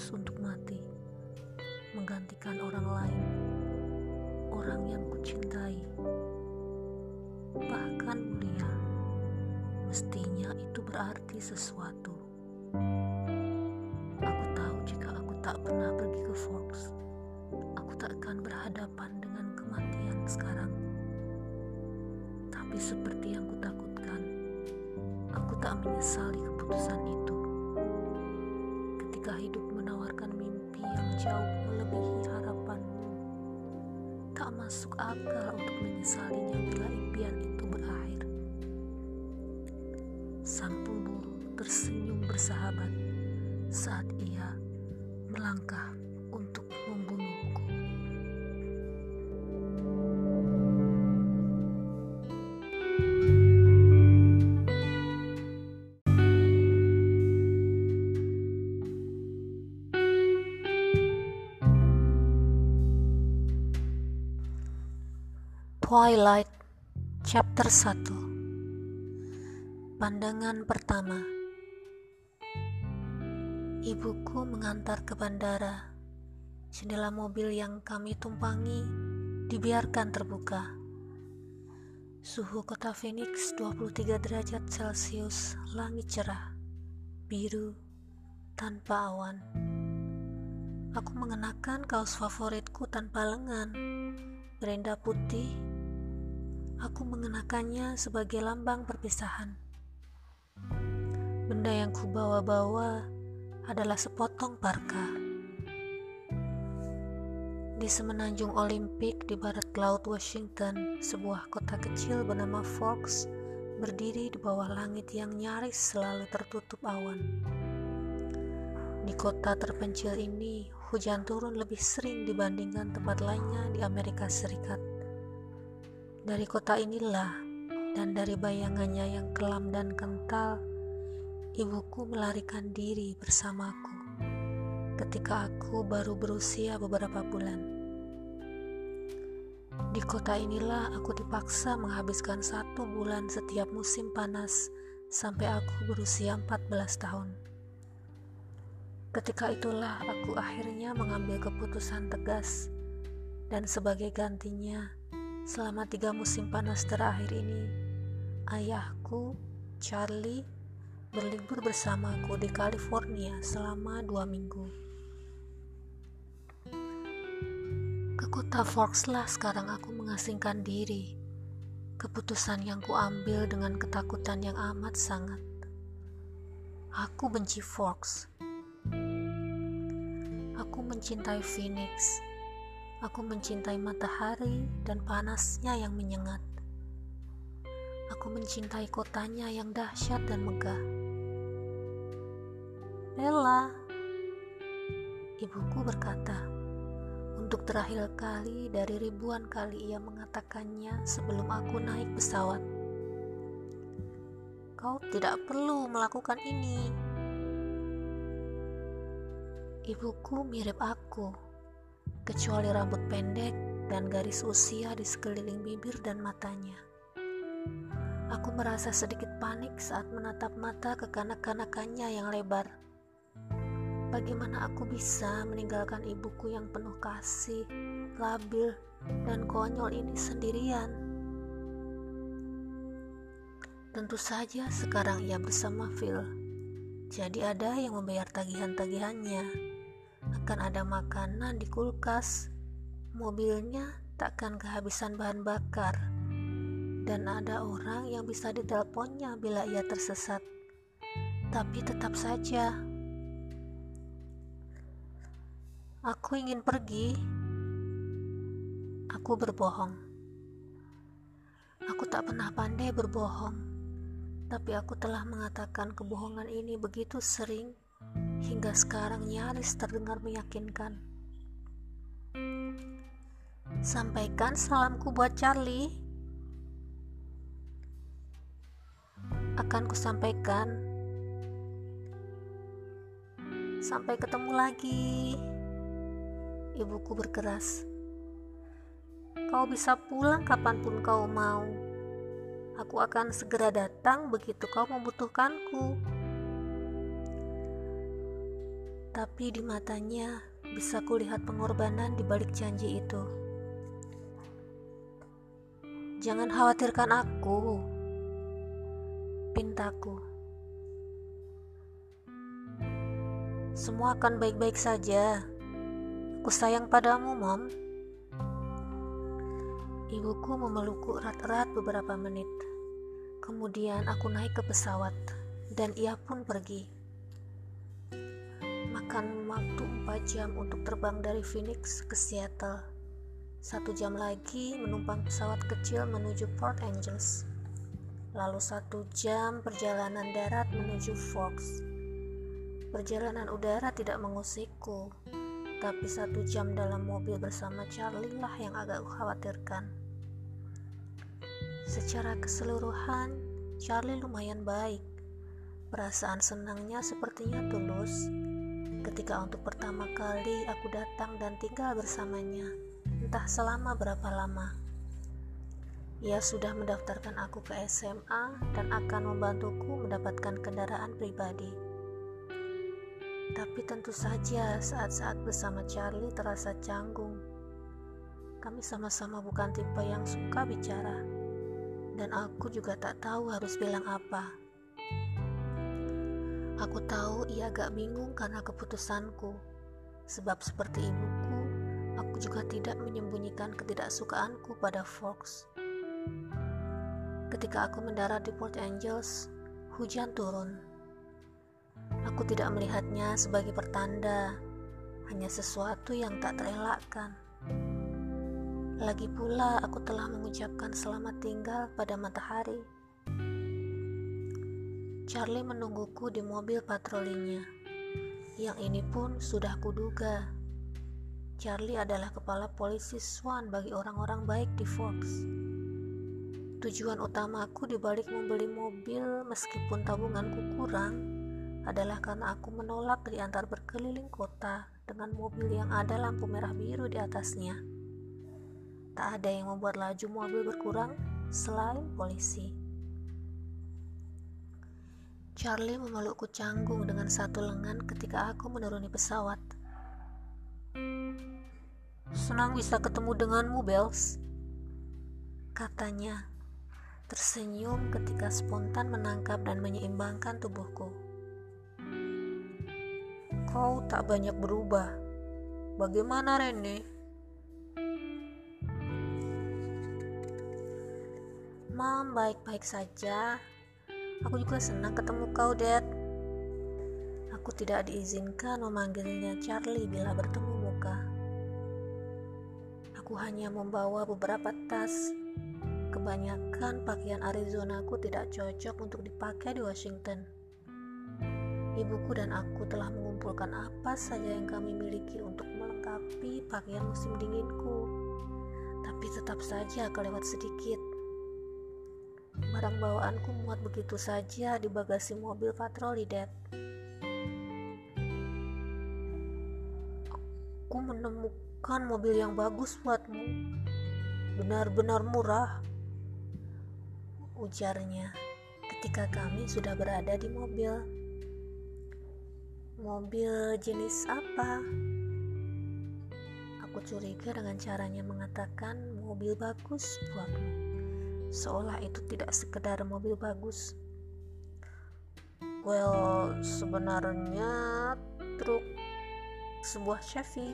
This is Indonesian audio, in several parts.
bagus untuk mati. Menggantikan orang lain. Orang yang kucintai. Bahkan mulia. Mestinya itu berarti sesuatu. Twilight Chapter 1 Pandangan pertama Ibuku mengantar ke bandara. Jendela mobil yang kami tumpangi dibiarkan terbuka. Suhu kota Phoenix 23 derajat Celcius, langit cerah, biru, tanpa awan. Aku mengenakan kaos favoritku tanpa lengan, berenda putih. Aku mengenakannya sebagai lambang perpisahan. Benda yang kubawa-bawa adalah sepotong parka. Di semenanjung Olimpik di barat laut Washington, sebuah kota kecil bernama Forks berdiri di bawah langit yang nyaris selalu tertutup awan. Di kota terpencil ini, hujan turun lebih sering dibandingkan tempat lainnya di Amerika Serikat. Dari kota inilah, dan dari bayangannya yang kelam dan kental, ibuku melarikan diri bersamaku ketika aku baru berusia beberapa bulan. Di kota inilah aku dipaksa menghabiskan satu bulan setiap musim panas sampai aku berusia 14 tahun. Ketika itulah aku akhirnya mengambil keputusan tegas dan sebagai gantinya selama tiga musim panas terakhir ini ayahku, Charlie, berlibur bersamaku di California selama dua minggu. Ke kota Forkslah sekarang aku mengasingkan diri. Keputusan yang kuambil dengan ketakutan yang amat sangat. Aku benci Forks. Aku mencintai Phoenix. Aku mencintai matahari dan panasnya yang menyengat. Aku mencintai kotanya yang dahsyat dan megah. Bella, ibuku berkata, untuk terakhir kali dari ribuan kali ia mengatakannya sebelum aku naik pesawat. Kau tidak perlu melakukan ini. Ibuku mirip aku, kecuali rambut pendek dan garis usia di sekeliling bibir dan matanya. Aku merasa sedikit panik saat menatap mata ke kanak-kanakannya yang lebar. Bagaimana aku bisa meninggalkan ibuku yang penuh kasih, labil, dan konyol ini sendirian? Tentu saja sekarang ia bersama Phil. Jadi ada yang membayar tagihan-tagihannya. Akan ada makanan di kulkas. Mobilnya takkan kehabisan bahan bakar. Dan ada orang yang bisa diteleponnya bila ia tersesat. Tapi tetap saja Aku ingin pergi, Aku berbohong. Aku tak pernah pandai berbohong, tapi aku telah mengatakan kebohongan ini begitu sering hingga sekarang nyaris terdengar meyakinkan. Sampaikan salamku buat Charlie. Akan kusampaikan. Sampai ketemu lagi. Ibuku berkeras. Kau bisa pulang kapan pun kau mau. Aku akan segera datang begitu kau membutuhkanku. Tapi di matanya bisa kulihat pengorbanan di balik janji itu. Jangan khawatirkan aku, pintaku. Semua akan baik-baik saja. Aku sayang padamu, Mom. Ibuku memelukku erat-erat beberapa menit. Kemudian aku naik ke pesawat dan ia pun pergi. Makan waktu 4 jam untuk terbang dari Phoenix ke Seattle. Satu jam lagi menumpang pesawat kecil menuju Port Angeles. Lalu satu jam perjalanan darat menuju Fox. Perjalanan udara tidak mengusikku, tapi satu jam dalam mobil bersama Charlie lah yang agak khawatirkan. Secara keseluruhan, Charlie lumayan baik. Perasaan senangnya sepertinya tulus. Ketika untuk pertama kali aku datang dan tinggal bersamanya, entah selama berapa lama. Ia sudah mendaftarkan aku ke SMA dan akan membantuku mendapatkan kendaraan pribadi. Tapi tentu saja saat-saat bersama Charlie terasa canggung. Kami sama-sama bukan tipe yang suka bicara dan aku juga tak tahu harus bilang apa. Aku tahu ia agak bingung karena keputusanku, sebab seperti ibuku, aku juga tidak menyembunyikan ketidaksukaanku pada Fox. Ketika aku mendarat di Port Angeles, hujan turun. Aku tidak melihatnya sebagai pertanda, hanya sesuatu yang tak terelakkan. Lagi pula aku telah mengucapkan selamat tinggal pada matahari. Charlie menungguku di mobil patrolinya. Yang ini pun sudah kuduga. Charlie adalah kepala polisi Swan bagi orang-orang baik di Fox. Tujuan utamaku dibalik membeli mobil meskipun tabunganku kurang adalah karena aku menolak diantar berkeliling kota dengan mobil yang ada lampu merah biru di atasnya. Tak ada yang membuat laju mobil berkurang selain polisi. Charlie memelukku canggung dengan satu lengan ketika aku menuruni pesawat. Senang bisa ketemu denganmu, Bells. Katanya, tersenyum ketika spontan menangkap dan menyeimbangkan tubuhku. Kau tak banyak berubah. Bagaimana, Rene? Mom, baik-baik saja. Aku juga senang ketemu kau, Dad. Aku tidak diizinkan memanggilnya Charlie bila bertemu muka. Aku hanya membawa beberapa tas. Kebanyakan pakaian Arizona aku tidak cocok untuk dipakai di Washington. Ibuku dan aku telah mengumpulkan apa saja yang kami miliki untuk melengkapi pakaian musim dinginku. Tapi tetap saja kelewat sedikit Barang bawaanku muat begitu saja di bagasi mobil patroli, Dad. Aku menemukan mobil yang bagus buatmu. Benar-benar murah. Ujarnya ketika kami sudah berada di mobil. Mobil jenis apa? Aku curiga dengan caranya mengatakan mobil bagus buatmu seolah itu tidak sekedar mobil bagus. Well, sebenarnya truk sebuah Chevy.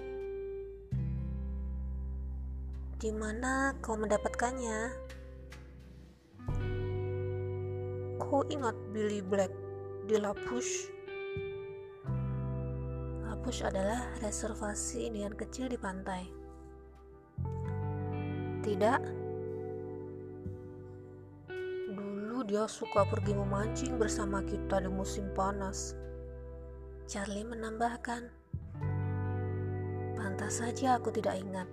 Di mana kau mendapatkannya? Kau ingat Billy Black di Lapush? Lapush adalah reservasi Indian kecil di pantai. tidak? Dia suka pergi memancing bersama kita di musim panas. Charlie menambahkan, Pantas saja aku tidak ingat.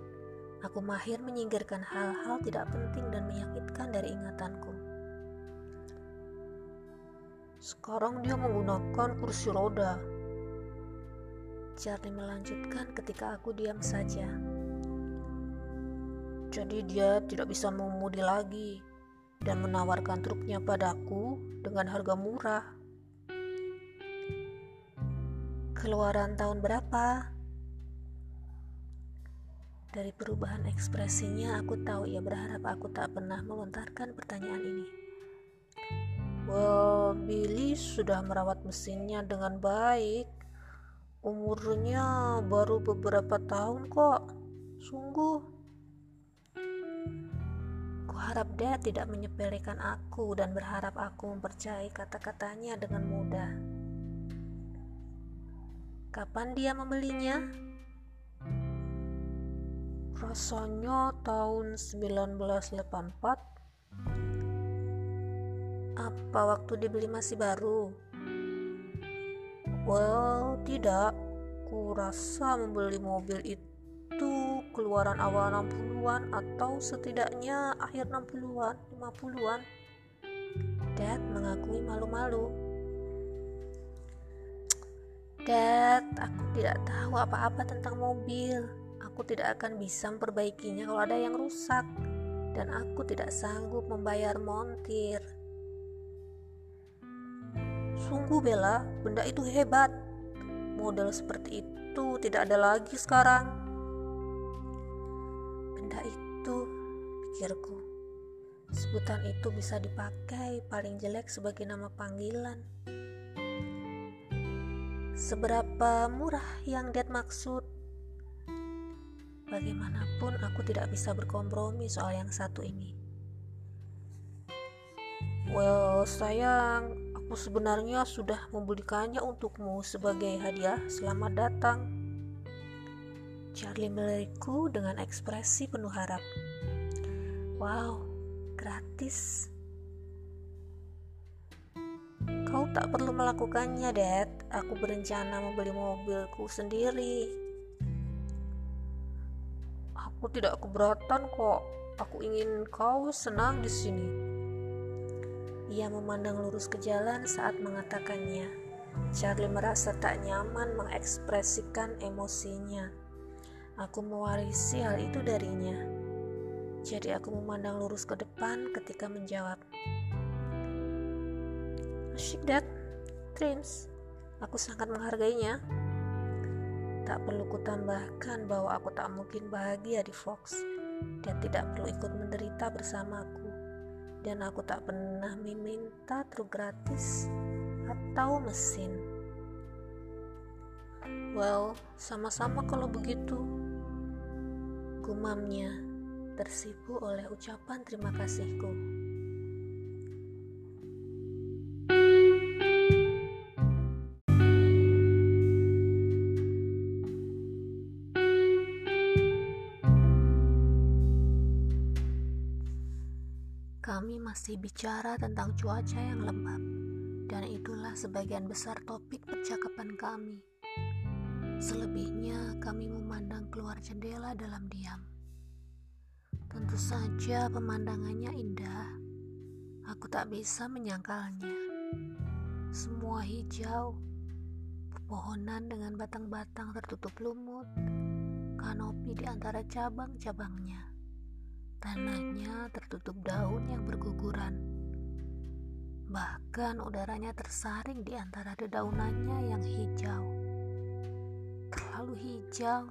Aku mahir menyingkirkan hal-hal tidak penting dan menyakitkan dari ingatanku. Sekarang dia menggunakan kursi roda. Charlie melanjutkan ketika aku diam saja. Jadi dia tidak bisa mengemudi lagi dan menawarkan truknya padaku dengan harga murah. Keluaran tahun berapa? Dari perubahan ekspresinya, aku tahu ia berharap aku tak pernah melontarkan pertanyaan ini. Well, Billy sudah merawat mesinnya dengan baik. Umurnya baru beberapa tahun kok. Sungguh harap Dad tidak menyepelekan aku dan berharap aku mempercayai kata-katanya dengan mudah. Kapan dia membelinya? Rasanya tahun 1984. Apa waktu dibeli masih baru? Well, tidak. Ku rasa membeli mobil itu keluaran awal 60-an atau setidaknya akhir 60-an, 50-an. Dad mengakui malu-malu. Dad, aku tidak tahu apa-apa tentang mobil. Aku tidak akan bisa memperbaikinya kalau ada yang rusak. Dan aku tidak sanggup membayar montir. Sungguh Bella, benda itu hebat. Model seperti itu tidak ada lagi sekarang itu, pikirku. Sebutan itu bisa dipakai paling jelek sebagai nama panggilan. Seberapa murah yang Dad maksud? Bagaimanapun aku tidak bisa berkompromi soal yang satu ini. Well, sayang, aku sebenarnya sudah membelikannya untukmu sebagai hadiah selamat datang. Charlie melirikku dengan ekspresi penuh harap. Wow, gratis. Kau tak perlu melakukannya, Dad. Aku berencana membeli mobilku sendiri. Aku tidak keberatan kok. Aku ingin kau senang di sini. Ia memandang lurus ke jalan saat mengatakannya. Charlie merasa tak nyaman mengekspresikan emosinya. Aku mewarisi hal itu darinya. Jadi aku memandang lurus ke depan ketika menjawab. Asyik that, dreams. Aku sangat menghargainya. Tak perlu kutambahkan bahwa aku tak mungkin bahagia di Fox dan tidak perlu ikut menderita bersamaku. Dan aku tak pernah meminta truk gratis atau mesin. Well, sama-sama kalau begitu gumamnya, tersipu oleh ucapan terima kasihku. Kami masih bicara tentang cuaca yang lembab, dan itulah sebagian besar topik percakapan kami. Selebihnya, kami memandang keluar jendela dalam diam. Tentu saja, pemandangannya indah. Aku tak bisa menyangkalnya. Semua hijau, pepohonan dengan batang-batang tertutup lumut, kanopi di antara cabang-cabangnya. Tanahnya tertutup daun yang berguguran. Bahkan udaranya tersaring di antara dedaunannya yang hijau terlalu hijau,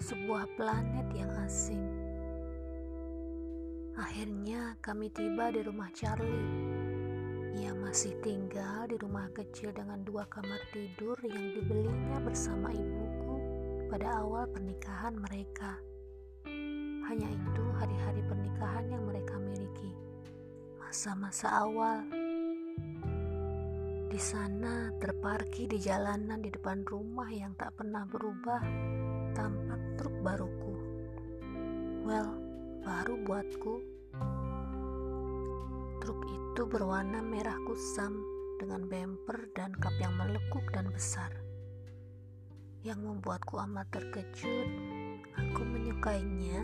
sebuah planet yang asing. Akhirnya kami tiba di rumah Charlie. Ia masih tinggal di rumah kecil dengan dua kamar tidur yang dibelinya bersama ibuku pada awal pernikahan mereka. Hanya itu hari-hari pernikahan yang mereka miliki. Masa-masa awal di sana terparkir di jalanan di depan rumah yang tak pernah berubah tampak truk baruku. Well, baru buatku. Truk itu berwarna merah kusam dengan bemper dan kap yang melekuk dan besar. Yang membuatku amat terkejut, aku menyukainya.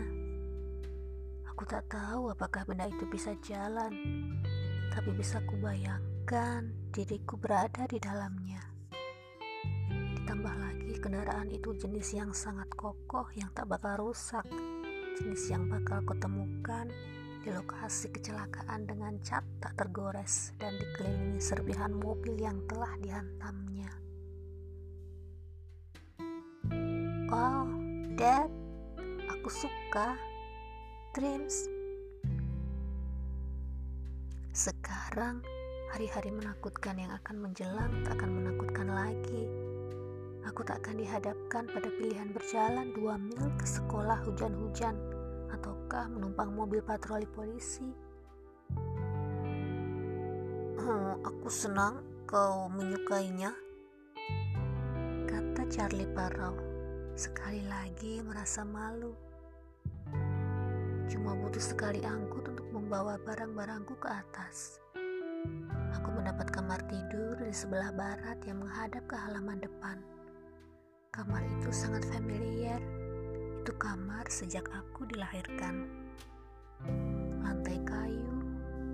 Aku tak tahu apakah benda itu bisa jalan, tapi bisa kubayangkan diriku berada di dalamnya. Ditambah lagi kendaraan itu jenis yang sangat kokoh yang tak bakal rusak, jenis yang bakal kutemukan di lokasi kecelakaan dengan cat tak tergores dan dikelilingi serpihan mobil yang telah dihantamnya. Wow, Dad, aku suka. Dreams. Sekarang, hari-hari menakutkan yang akan menjelang tak akan menakutkan lagi aku tak akan dihadapkan pada pilihan berjalan dua mil ke sekolah hujan-hujan ataukah menumpang mobil patroli polisi. Hmm, aku senang kau menyukainya, kata Charlie Parau. Sekali lagi merasa malu. Cuma butuh sekali angkut untuk membawa barang-barangku ke atas. Aku mendapat kamar tidur di sebelah barat yang menghadap ke halaman depan. Kamar itu sangat familiar. Itu kamar sejak aku dilahirkan. Lantai kayu,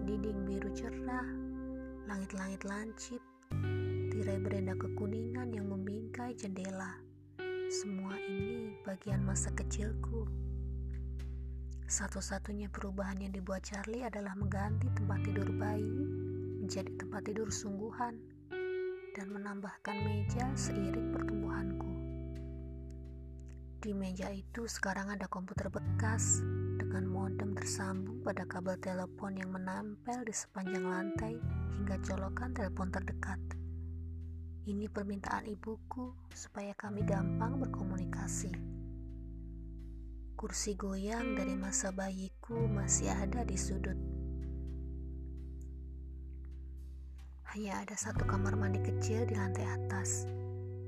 dinding biru cerah, langit-langit lancip, tirai berenda kekuningan yang membingkai jendela. Semua ini bagian masa kecilku. Satu-satunya perubahan yang dibuat Charlie adalah mengganti tempat tidur bayi menjadi tempat tidur sungguhan dan menambahkan meja seiring pertumbuhanku. Di meja itu sekarang ada komputer bekas dengan modem tersambung pada kabel telepon yang menempel di sepanjang lantai hingga colokan telepon terdekat. Ini permintaan ibuku supaya kami gampang berkomunikasi. Kursi goyang dari masa bayiku masih ada di sudut. Hanya ada satu kamar mandi kecil di lantai atas,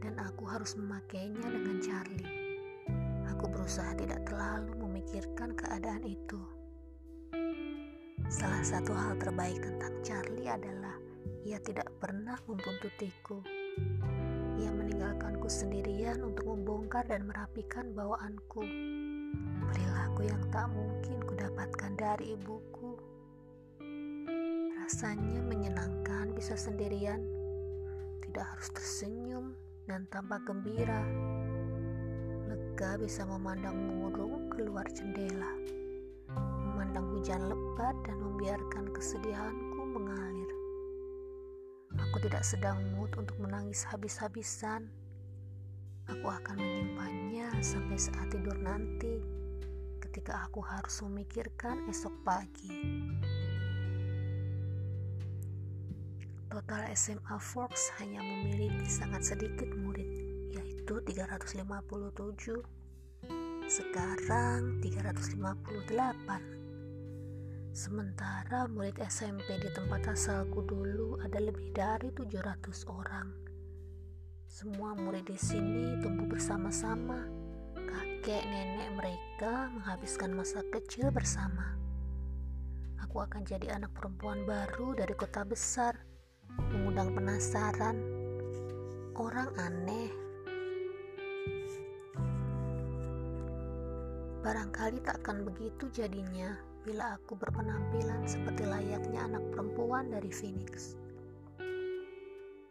dan aku harus memakainya dengan Charlie. Aku berusaha tidak terlalu memikirkan keadaan itu. Salah satu hal terbaik tentang Charlie adalah ia tidak pernah membuntutiku. Ia meninggalkanku sendirian untuk membongkar dan merapikan bawaanku. Perilaku yang tak mungkin kudapatkan dari ibuku. Rasanya menyenangkan bisa sendirian, tidak harus tersenyum dan tampak gembira lega bisa memandang burung keluar jendela, memandang hujan lebat dan membiarkan kesedihanku mengalir. Aku tidak sedang mood untuk menangis habis-habisan. Aku akan menyimpannya sampai saat tidur nanti, ketika aku harus memikirkan esok pagi. Total SMA Forks hanya memiliki sangat sedikit murid itu 357 sekarang 358 sementara murid SMP di tempat asalku dulu ada lebih dari 700 orang. Semua murid di sini tumbuh bersama-sama. Kakek nenek mereka menghabiskan masa kecil bersama. Aku akan jadi anak perempuan baru dari kota besar mengundang penasaran orang aneh Barangkali tak akan begitu jadinya bila aku berpenampilan seperti layaknya anak perempuan dari Phoenix.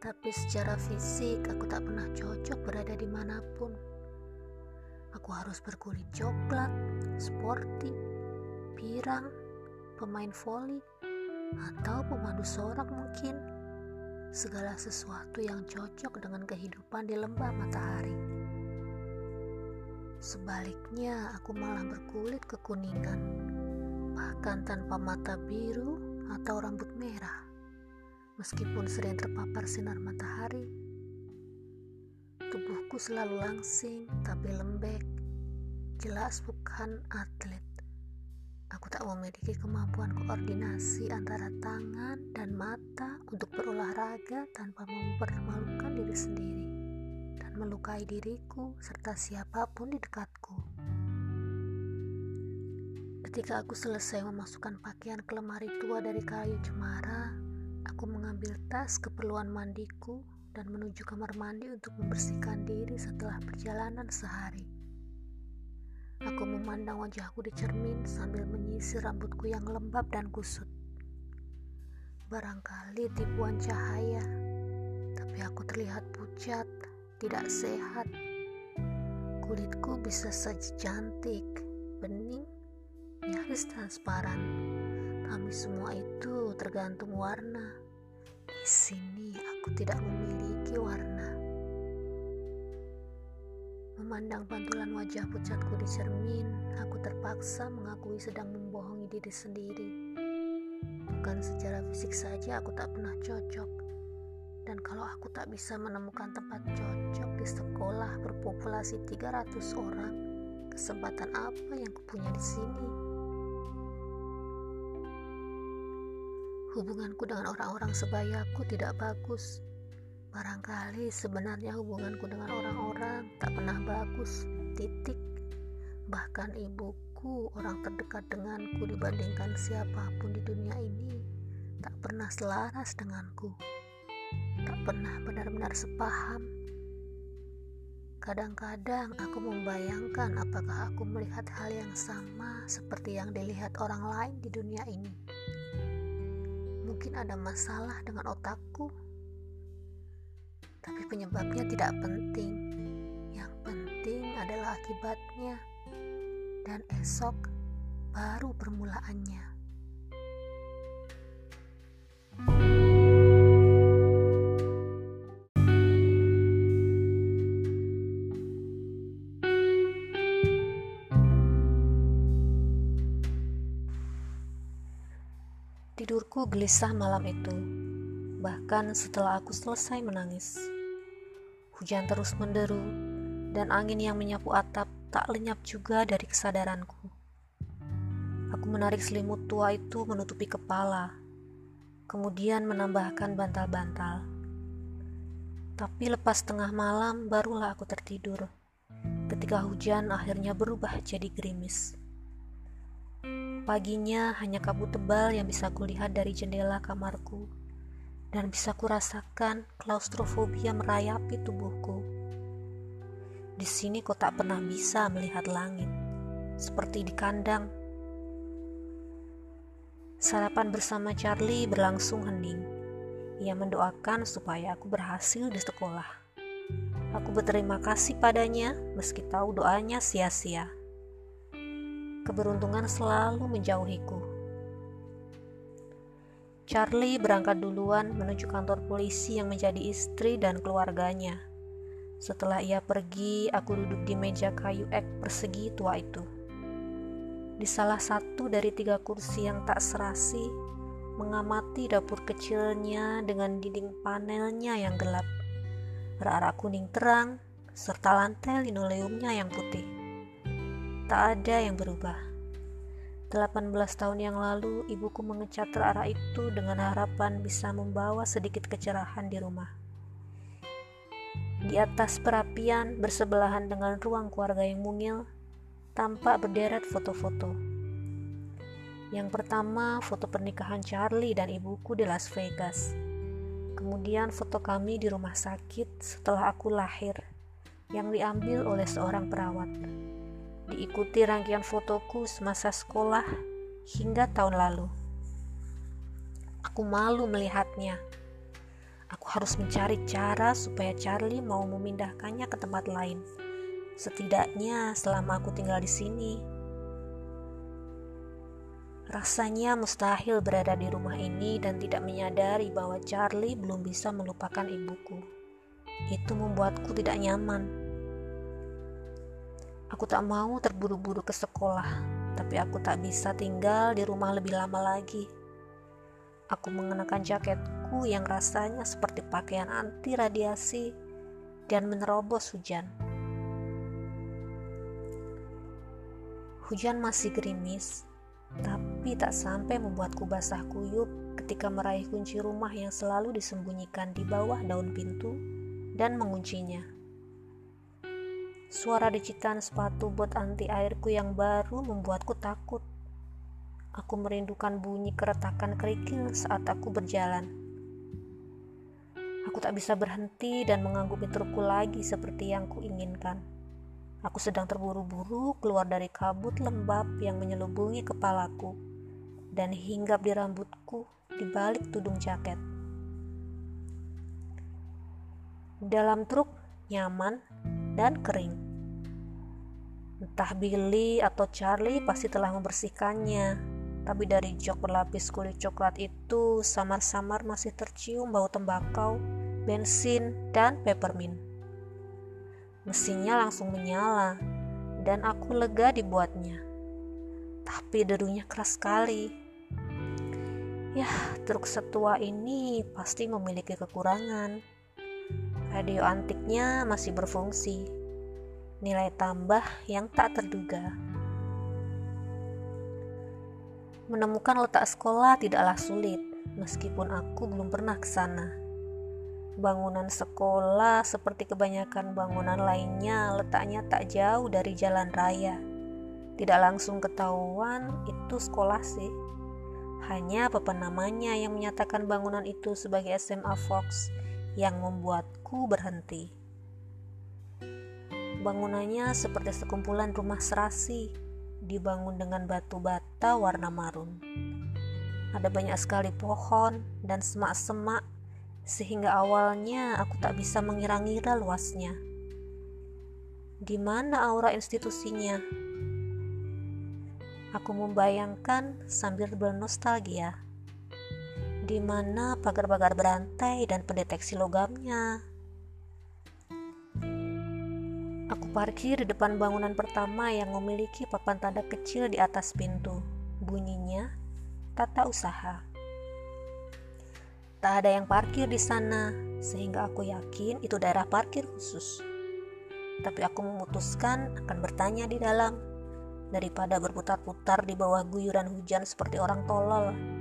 Tapi secara fisik aku tak pernah cocok berada di mana pun. Aku harus berkulit coklat, sporty, pirang, pemain voli, atau pemandu sorak mungkin. Segala sesuatu yang cocok dengan kehidupan di lembah matahari. Sebaliknya, aku malah berkulit kekuningan, bahkan tanpa mata biru atau rambut merah. Meskipun sering terpapar sinar matahari, tubuhku selalu langsing tapi lembek, jelas bukan atlet. Aku tak memiliki kemampuan koordinasi antara tangan dan mata untuk berolahraga tanpa mempermalukan diri sendiri melukai diriku serta siapa pun di dekatku. Ketika aku selesai memasukkan pakaian ke lemari tua dari kayu cemara, aku mengambil tas keperluan mandiku dan menuju kamar mandi untuk membersihkan diri setelah perjalanan sehari. Aku memandang wajahku di cermin sambil menyisir rambutku yang lembab dan kusut. Barangkali tipuan cahaya, tapi aku terlihat pucat, tidak sehat. Kulitku bisa saja cantik, bening, nyaris transparan. Kami semua itu tergantung warna. Di sini aku tidak memiliki Memandang pantulan wajah pucatku di cermin, aku terpaksa mengakui sedang membohongi diri sendiri. Bukan secara fisik saja aku tak pernah cocok. Dan kalau aku tak bisa menemukan tempat cocok di sekolah berpopulasi 300 orang, kesempatan apa yang kupunya di sini? Hubunganku dengan orang-orang sebayaku tidak bagus. Barangkali sebenarnya hubunganku dengan orang-orang tak pernah bagus. Titik. Bahkan ibuku, orang terdekat denganku dibandingkan siapa pun di dunia ini, tak pernah selaras denganku. Tak pernah benar-benar sepaham. Kadang-kadang aku membayangkan apakah aku melihat hal yang sama seperti yang dilihat orang lain di dunia ini mungkin ada masalah dengan otakku. Tapi penyebabnya tidak penting. Yang penting adalah akibatnya. Dan esok baru permulaannya. Tidurku gelisah malam itu, bahkan setelah aku selesai menangis. Hujan terus menderu, dan angin yang menyapu atap tak lenyap juga dari kesadaranku. Aku menarik selimut tua itu menutupi kepala, kemudian menambahkan bantal-bantal. Tapi lepas tengah malam barulah aku tertidur, ketika hujan akhirnya berubah jadi gerimis. Paginya hanya kabut tebal yang bisa kulihat dari jendela kamarku dan bisa kurasakan klaustrofobia merayapi tubuhku. Di sini kau tak pernah bisa melihat langit, seperti di kandang. Sarapan bersama Charlie berlangsung hening. Ia mendoakan supaya aku berhasil di sekolah. Aku berterima kasih padanya meski tahu doanya sia-sia keberuntungan selalu menjauhiku. Charlie berangkat duluan menuju kantor polisi yang menjadi istri dan keluarganya. Setelah ia pergi, aku duduk di meja kayu ek persegi tua itu. Di salah satu dari tiga kursi yang tak serasi, mengamati dapur kecilnya dengan dinding panelnya yang gelap, rak kuning terang, serta lantai linoleumnya yang putih. Tak ada yang berubah. 18 tahun yang lalu, ibuku mengecat arah itu dengan harapan bisa membawa sedikit kecerahan di rumah. Di atas perapian, bersebelahan dengan ruang keluarga yang mungil, tampak berderet foto-foto. Yang pertama, foto pernikahan Charlie dan ibuku di Las Vegas. Kemudian foto kami di rumah sakit setelah aku lahir, yang diambil oleh seorang perawat diikuti rangkaian fotoku semasa sekolah hingga tahun lalu. Aku malu melihatnya. Aku harus mencari cara supaya Charlie mau memindahkannya ke tempat lain. Setidaknya selama aku tinggal di sini. Rasanya mustahil berada di rumah ini dan tidak menyadari bahwa Charlie belum bisa melupakan ibuku. Itu membuatku tidak nyaman. Aku tak mau terburu-buru ke sekolah, tapi aku tak bisa tinggal di rumah lebih lama lagi. Aku mengenakan jaketku yang rasanya seperti pakaian anti radiasi dan menerobos hujan. Hujan masih gerimis, tapi tak sampai membuatku basah kuyup ketika meraih kunci rumah yang selalu disembunyikan di bawah daun pintu dan menguncinya. Suara dicitan sepatu bot anti airku yang baru membuatku takut. aku merindukan bunyi keretakan kerikil saat aku berjalan. Aku tak bisa berhenti dan mengagumi trukku lagi seperti yang kuinginkan. Aku sedang terburu-buru keluar dari kabut lembab yang menyelubungi kepalaku dan hinggap di rambutku di balik tudung jaket. Dalam truk nyaman dan kering. Entah Billy atau Charlie pasti telah membersihkannya, tapi dari jok berlapis kulit coklat itu samar-samar masih tercium bau tembakau, bensin, dan peppermint. Mesinnya langsung menyala, dan aku lega dibuatnya. Tapi derunya keras sekali. Ya, truk setua ini pasti memiliki kekurangan radio antiknya masih berfungsi. Nilai tambah yang tak terduga. Menemukan letak sekolah tidaklah sulit, meskipun aku belum pernah ke sana. Bangunan sekolah seperti kebanyakan bangunan lainnya letaknya tak jauh dari jalan raya. Tidak langsung ketahuan itu sekolah sih. Hanya papan namanya yang menyatakan bangunan itu sebagai SMA Fox yang membuatku berhenti. Bangunannya seperti sekumpulan rumah serasi, dibangun dengan batu bata warna marun. Ada banyak sekali pohon dan semak-semak, sehingga awalnya aku tak bisa mengira-ngira luasnya. Di mana aura institusinya? Aku membayangkan sambil bernostalgia di mana pagar-pagar berantai dan pendeteksi logamnya. Aku parkir di depan bangunan pertama yang memiliki papan tanda kecil di atas pintu. Bunyinya tata usaha. Tak ada yang parkir di sana, sehingga aku yakin itu daerah parkir khusus. Tapi aku memutuskan akan bertanya di dalam daripada berputar-putar di bawah guyuran hujan seperti orang tolol.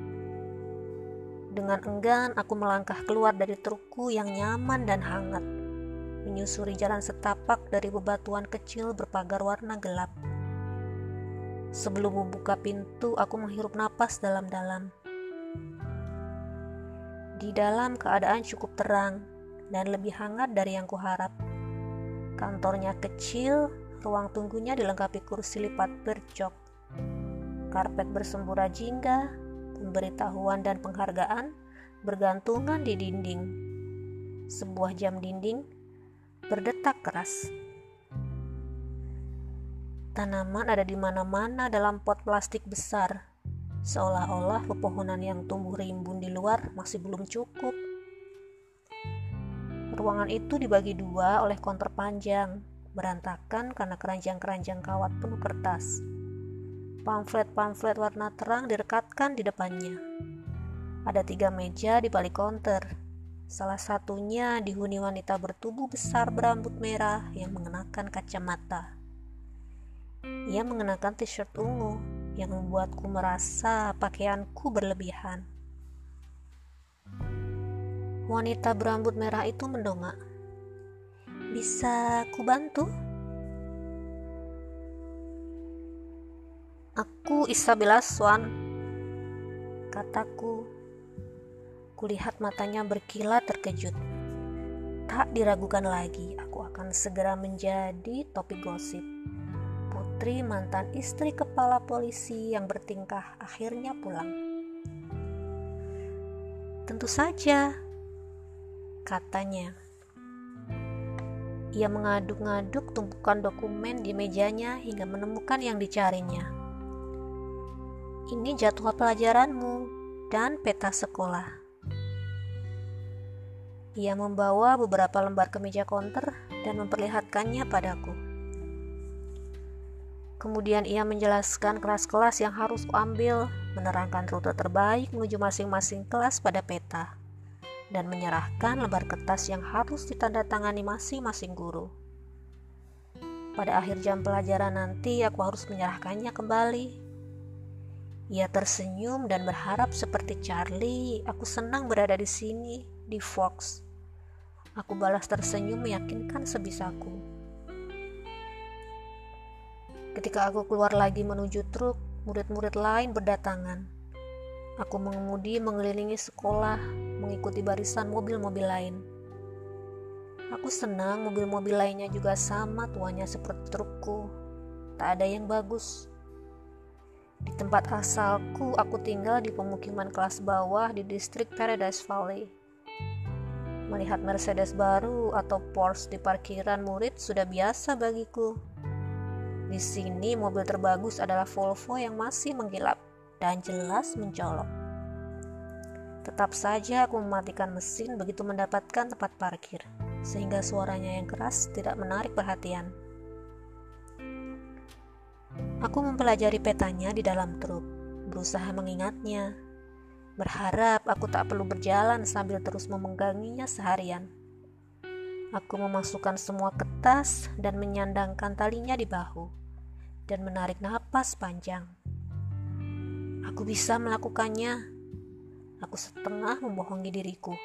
Dengan enggan, aku melangkah keluar dari trukku yang nyaman dan hangat, menyusuri jalan setapak dari bebatuan kecil berpagar warna gelap. Sebelum membuka pintu, aku menghirup napas dalam-dalam. Di dalam keadaan cukup terang dan lebih hangat dari yang kuharap. Kantornya kecil, ruang tunggunya dilengkapi kursi lipat berjok, karpet bersembura jingga, pemberitahuan dan penghargaan bergantungan di dinding. Sebuah jam dinding berdetak keras. Tanaman ada di mana-mana dalam pot plastik besar, seolah-olah pepohonan yang tumbuh rimbun di luar masih belum cukup. Ruangan itu dibagi dua oleh konter panjang, berantakan karena keranjang-keranjang kawat penuh kertas. Pamflet-pamflet warna terang direkatkan di depannya. Ada tiga meja di balik konter. Salah satunya dihuni wanita bertubuh besar berambut merah yang mengenakan kacamata. Ia mengenakan t-shirt ungu yang membuatku merasa pakaianku berlebihan. Wanita berambut merah itu mendongak. Bisa ku bantu? Aku Isabella Swan, kataku. Kulihat matanya berkilat terkejut. Tak diragukan lagi, aku akan segera menjadi topik gosip. Putri mantan istri kepala polisi yang bertingkah akhirnya pulang. Tentu saja, katanya. Ia mengaduk-ngaduk tumpukan dokumen di mejanya hingga menemukan yang dicarinya. Ini jadwal pelajaranmu dan peta sekolah. Ia membawa beberapa lembar ke meja konter dan memperlihatkannya padaku. Kemudian ia menjelaskan kelas-kelas yang harus kuambil, menerangkan rute terbaik menuju masing-masing kelas pada peta, dan menyerahkan lembar kertas yang harus ditandatangani masing-masing guru. Pada akhir jam pelajaran nanti, aku harus menyerahkannya kembali ia tersenyum dan berharap seperti Charlie, aku senang berada di sini, di Fox. Aku balas tersenyum meyakinkan sebisaku. Ketika aku keluar lagi menuju truk, Murid-murid lain berdatangan. Aku mengemudi mengelilingi sekolah, mengikuti barisan mobil-mobil lain. Aku senang mobil-mobil lainnya juga sama tuanya seperti trukku. Tak ada yang bagus. Di tempat asalku, aku tinggal di pemukiman kelas bawah di distrik Paradise Valley. Melihat Mercedes baru atau Porsche di parkiran murid sudah biasa bagiku. Di sini mobil terbagus adalah Volvo yang masih mengkilap dan jelas mencolok. Tetap saja aku mematikan mesin begitu mendapatkan tempat parkir, sehingga suaranya yang keras tidak menarik perhatian. Aku mempelajari petanya di dalam truk, berusaha mengingatnya, Berharap aku tak perlu berjalan sambil terus memengganginya seharian. Aku memasukkan semua kertas dan menyandangkan talinya di bahu dan menarik napas panjang. Aku bisa melakukannya. Aku setengah membohongi diriku.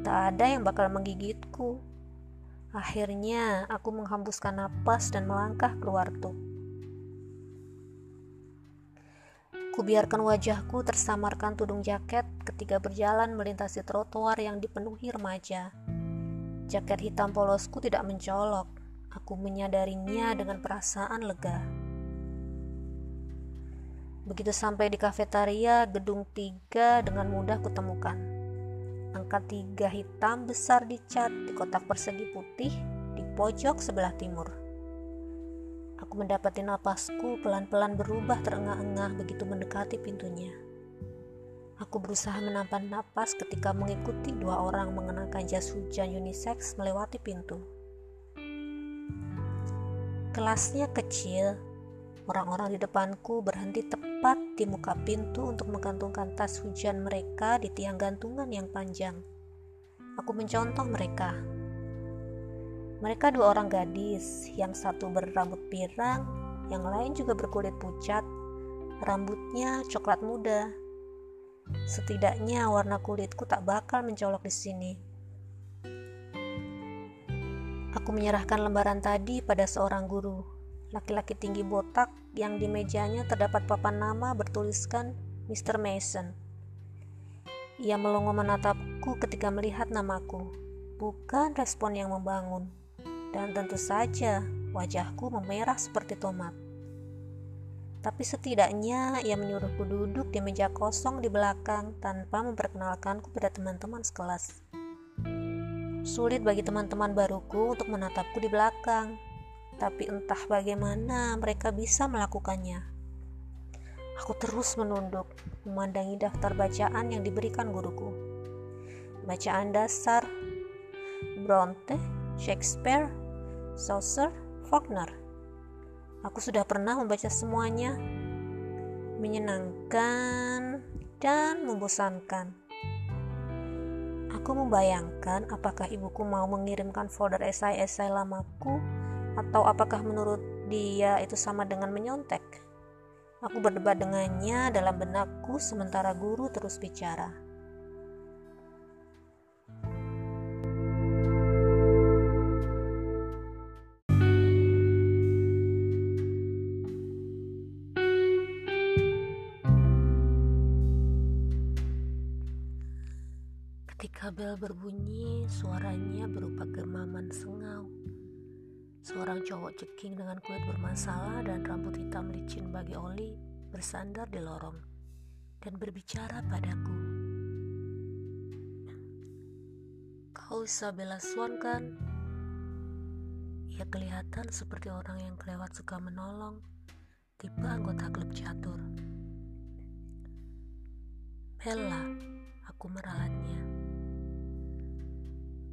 Tak ada yang bakal menggigitku. Akhirnya aku menghembuskan napas dan melangkah keluar truk. Kubiarkan wajahku tersamarkan tudung jaket ketika berjalan melintasi trotoar yang dipenuhi remaja. Jaket hitam polosku tidak mencolok. Aku menyadarinya dengan perasaan lega. Begitu sampai di kafetaria gedung tiga dengan mudah kutemukan. Angka tiga hitam besar dicat di kotak persegi putih di pojok sebelah timur. Aku mendapati napasku pelan-pelan berubah terengah-engah begitu mendekati pintunya. Aku berusaha menampar napas ketika mengikuti dua orang mengenakan jas hujan unisex melewati pintu. Kelasnya kecil, orang-orang di depanku berhenti tepat di muka pintu untuk menggantungkan tas hujan mereka di tiang gantungan yang panjang. Aku mencontoh mereka, mereka dua orang gadis, yang satu berambut pirang, yang lain juga berkulit pucat. Rambutnya coklat muda. Setidaknya warna kulitku tak bakal mencolok di sini. Aku menyerahkan lembaran tadi pada seorang guru, laki-laki tinggi botak yang di mejanya terdapat papan nama bertuliskan Mr. Mason. Ia melongo menatapku ketika melihat namaku, bukan respon yang membangun dan tentu saja wajahku memerah seperti tomat. Tapi setidaknya ia menyuruhku duduk di meja kosong di belakang tanpa memperkenalkanku pada teman-teman sekelas. Sulit bagi teman-teman baruku untuk menatapku di belakang, tapi entah bagaimana mereka bisa melakukannya. Aku terus menunduk, memandangi daftar bacaan yang diberikan guruku. Bacaan dasar, Bronte, Shakespeare, Chaucer, Faulkner. Aku sudah pernah membaca semuanya. Menyenangkan dan membosankan. Aku membayangkan apakah ibuku mau mengirimkan folder esai-esai lamaku atau apakah menurut dia itu sama dengan menyontek. Aku berdebat dengannya dalam benakku sementara guru terus bicara. Berbunyi, suaranya berupa gemaman sengau. Seorang cowok ceking dengan kulit bermasalah dan rambut hitam licin bagi oli bersandar di lorong dan berbicara padaku. Kau Isabella Swan kan? Ia kelihatan seperti orang yang kelewat suka menolong, tipe anggota klub catur. Bella, aku meralatnya.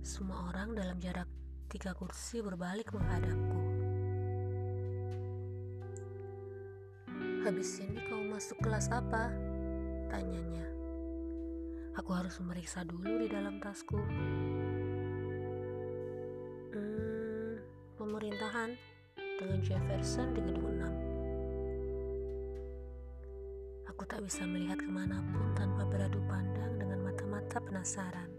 Semua orang dalam jarak tiga kursi berbalik menghadapku. Habis ini kau masuk kelas apa? Tanyanya. Aku harus memeriksa dulu di dalam tasku. Hmm, pemerintahan dengan Jefferson di gedung 6. Aku tak bisa melihat ke mana pun tanpa beradu pandang dengan mata-mata penasaran.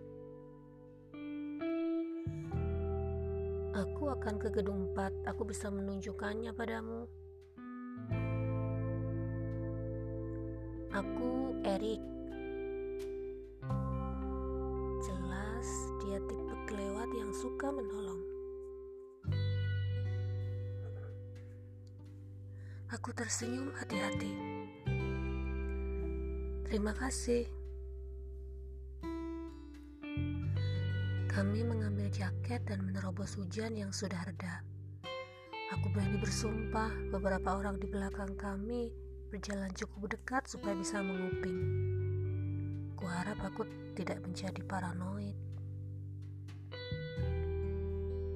Aku akan ke gedung 4, aku bisa menunjukkannya padamu. Aku Erik. Jelas dia tipe kelewat yang suka menolong. Aku tersenyum hati-hati. Terima kasih. Kami mengambil jaket dan menerobos hujan yang sudah reda. Aku berani bersumpah beberapa orang di belakang kami berjalan cukup dekat supaya bisa menguping. Kuharap aku tidak menjadi paranoid.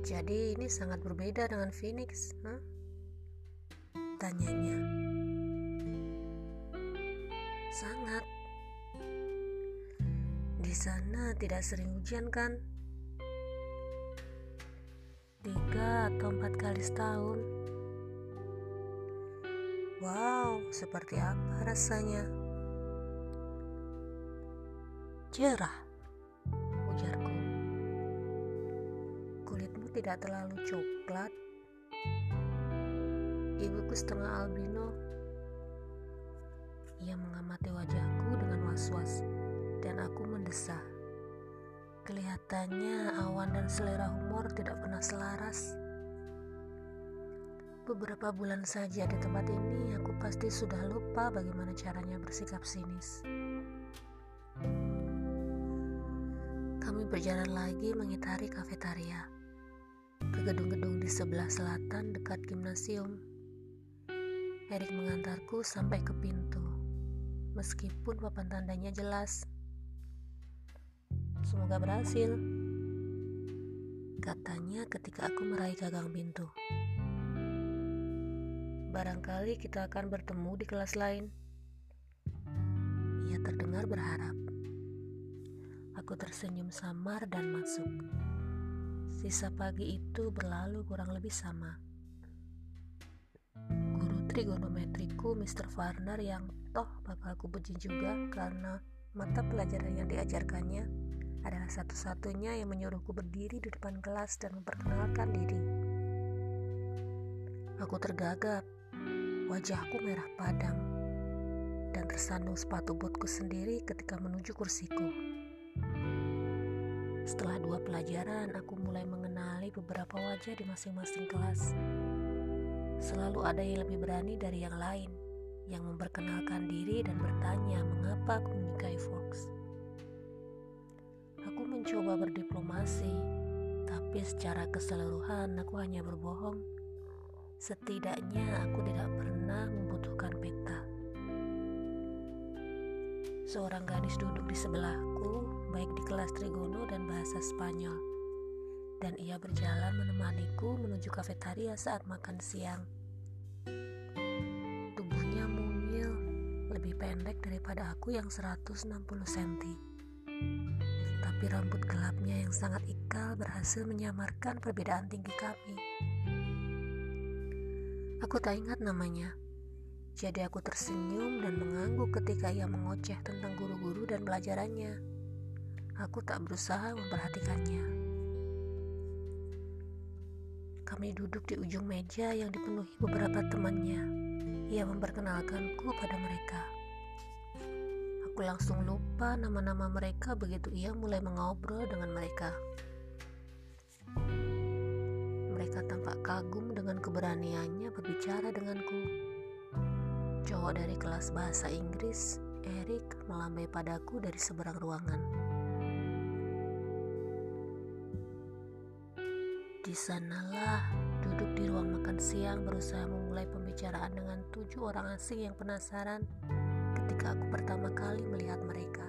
Jadi ini sangat berbeda dengan Phoenix, huh? Tanyanya. Sangat. Di sana tidak sering hujan kan? Tiga atau empat kali setahun. Wow, seperti apa rasanya? Cerah, ujarku. Kulitmu tidak terlalu coklat. Ibuku setengah albino. Ia mengamati wajahku dengan was-was, dan aku mendesah. Kelihatannya awan dan selera humor tidak pernah selaras. Beberapa bulan saja di tempat ini, aku pasti sudah lupa bagaimana caranya bersikap sinis. Kami berjalan lagi mengitari kafetaria ke gedung-gedung di sebelah selatan dekat gimnasium. Erik mengantarku sampai ke pintu, meskipun papan tandanya jelas Semoga berhasil. Katanya ketika aku meraih gagang pintu. Barangkali kita akan bertemu di kelas lain. Ia terdengar berharap. Aku tersenyum samar dan masuk. Sisa pagi itu berlalu kurang lebih sama. Guru trigonometriku Mr. Farner yang toh bakal aku juga karena mata pelajaran yang diajarkannya adalah satu-satunya yang menyuruhku berdiri di depan kelas dan memperkenalkan diri. Aku tergagap, wajahku merah padam, dan tersandung sepatu botku sendiri ketika menuju kursiku. Setelah dua pelajaran, aku mulai mengenali beberapa wajah di masing-masing kelas. Selalu ada yang lebih berani dari yang lain, yang memperkenalkan diri dan bertanya mengapa aku menyukai Fox mencoba berdiplomasi, tapi secara keseluruhan aku hanya berbohong. Setidaknya aku tidak pernah membutuhkan peta. Seorang gadis duduk di sebelahku, baik di kelas trigono dan bahasa Spanyol. Dan ia berjalan menemaniku menuju kafetaria saat makan siang. Tubuhnya mungil, lebih pendek daripada aku yang 160 cm tapi rambut gelapnya yang sangat ikal berhasil menyamarkan perbedaan tinggi kami. Aku tak ingat namanya, jadi aku tersenyum dan mengangguk ketika ia mengoceh tentang guru-guru dan pelajarannya. Aku tak berusaha memperhatikannya. Kami duduk di ujung meja yang dipenuhi beberapa temannya. Ia memperkenalkanku pada mereka. Langsung lupa nama-nama mereka begitu ia mulai mengobrol dengan mereka. Mereka tampak kagum dengan keberaniannya berbicara denganku. Cowok dari kelas bahasa Inggris, Eric, melambai padaku dari seberang ruangan. Di sanalah duduk di ruang makan siang berusaha memulai pembicaraan dengan tujuh orang asing yang penasaran ketika aku pertama kali melihat mereka.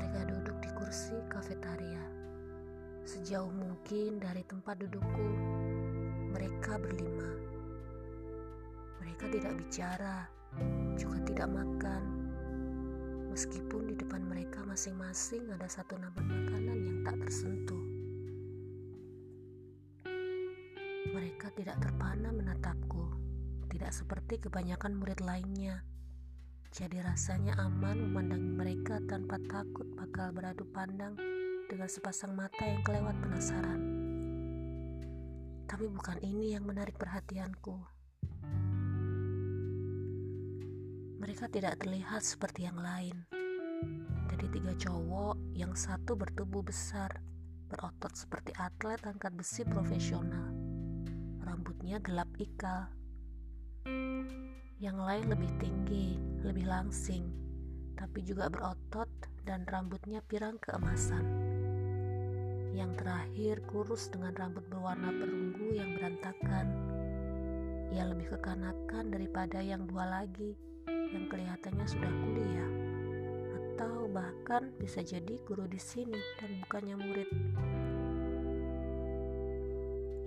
Mereka duduk di kursi kafetaria. Sejauh mungkin dari tempat dudukku, mereka berlima. Mereka tidak bicara, juga tidak makan. Meskipun di depan mereka masing-masing ada satu nampan makanan yang tak tersentuh. Mereka tidak terpana menatapku tidak seperti kebanyakan murid lainnya. Jadi rasanya aman memandangi mereka tanpa takut bakal beradu pandang dengan sepasang mata yang kelewat penasaran. Tapi bukan ini yang menarik perhatianku. Mereka tidak terlihat seperti yang lain. Dari tiga cowok, yang satu bertubuh besar, berotot seperti atlet angkat besi profesional. Rambutnya gelap ikal. Yang lain lebih tinggi, lebih langsing, tapi juga berotot dan rambutnya pirang keemasan. Yang terakhir kurus dengan rambut berwarna perunggu yang berantakan. Ia lebih kekanakan daripada yang dua lagi yang kelihatannya sudah kuliah atau bahkan bisa jadi guru di sini dan bukannya murid.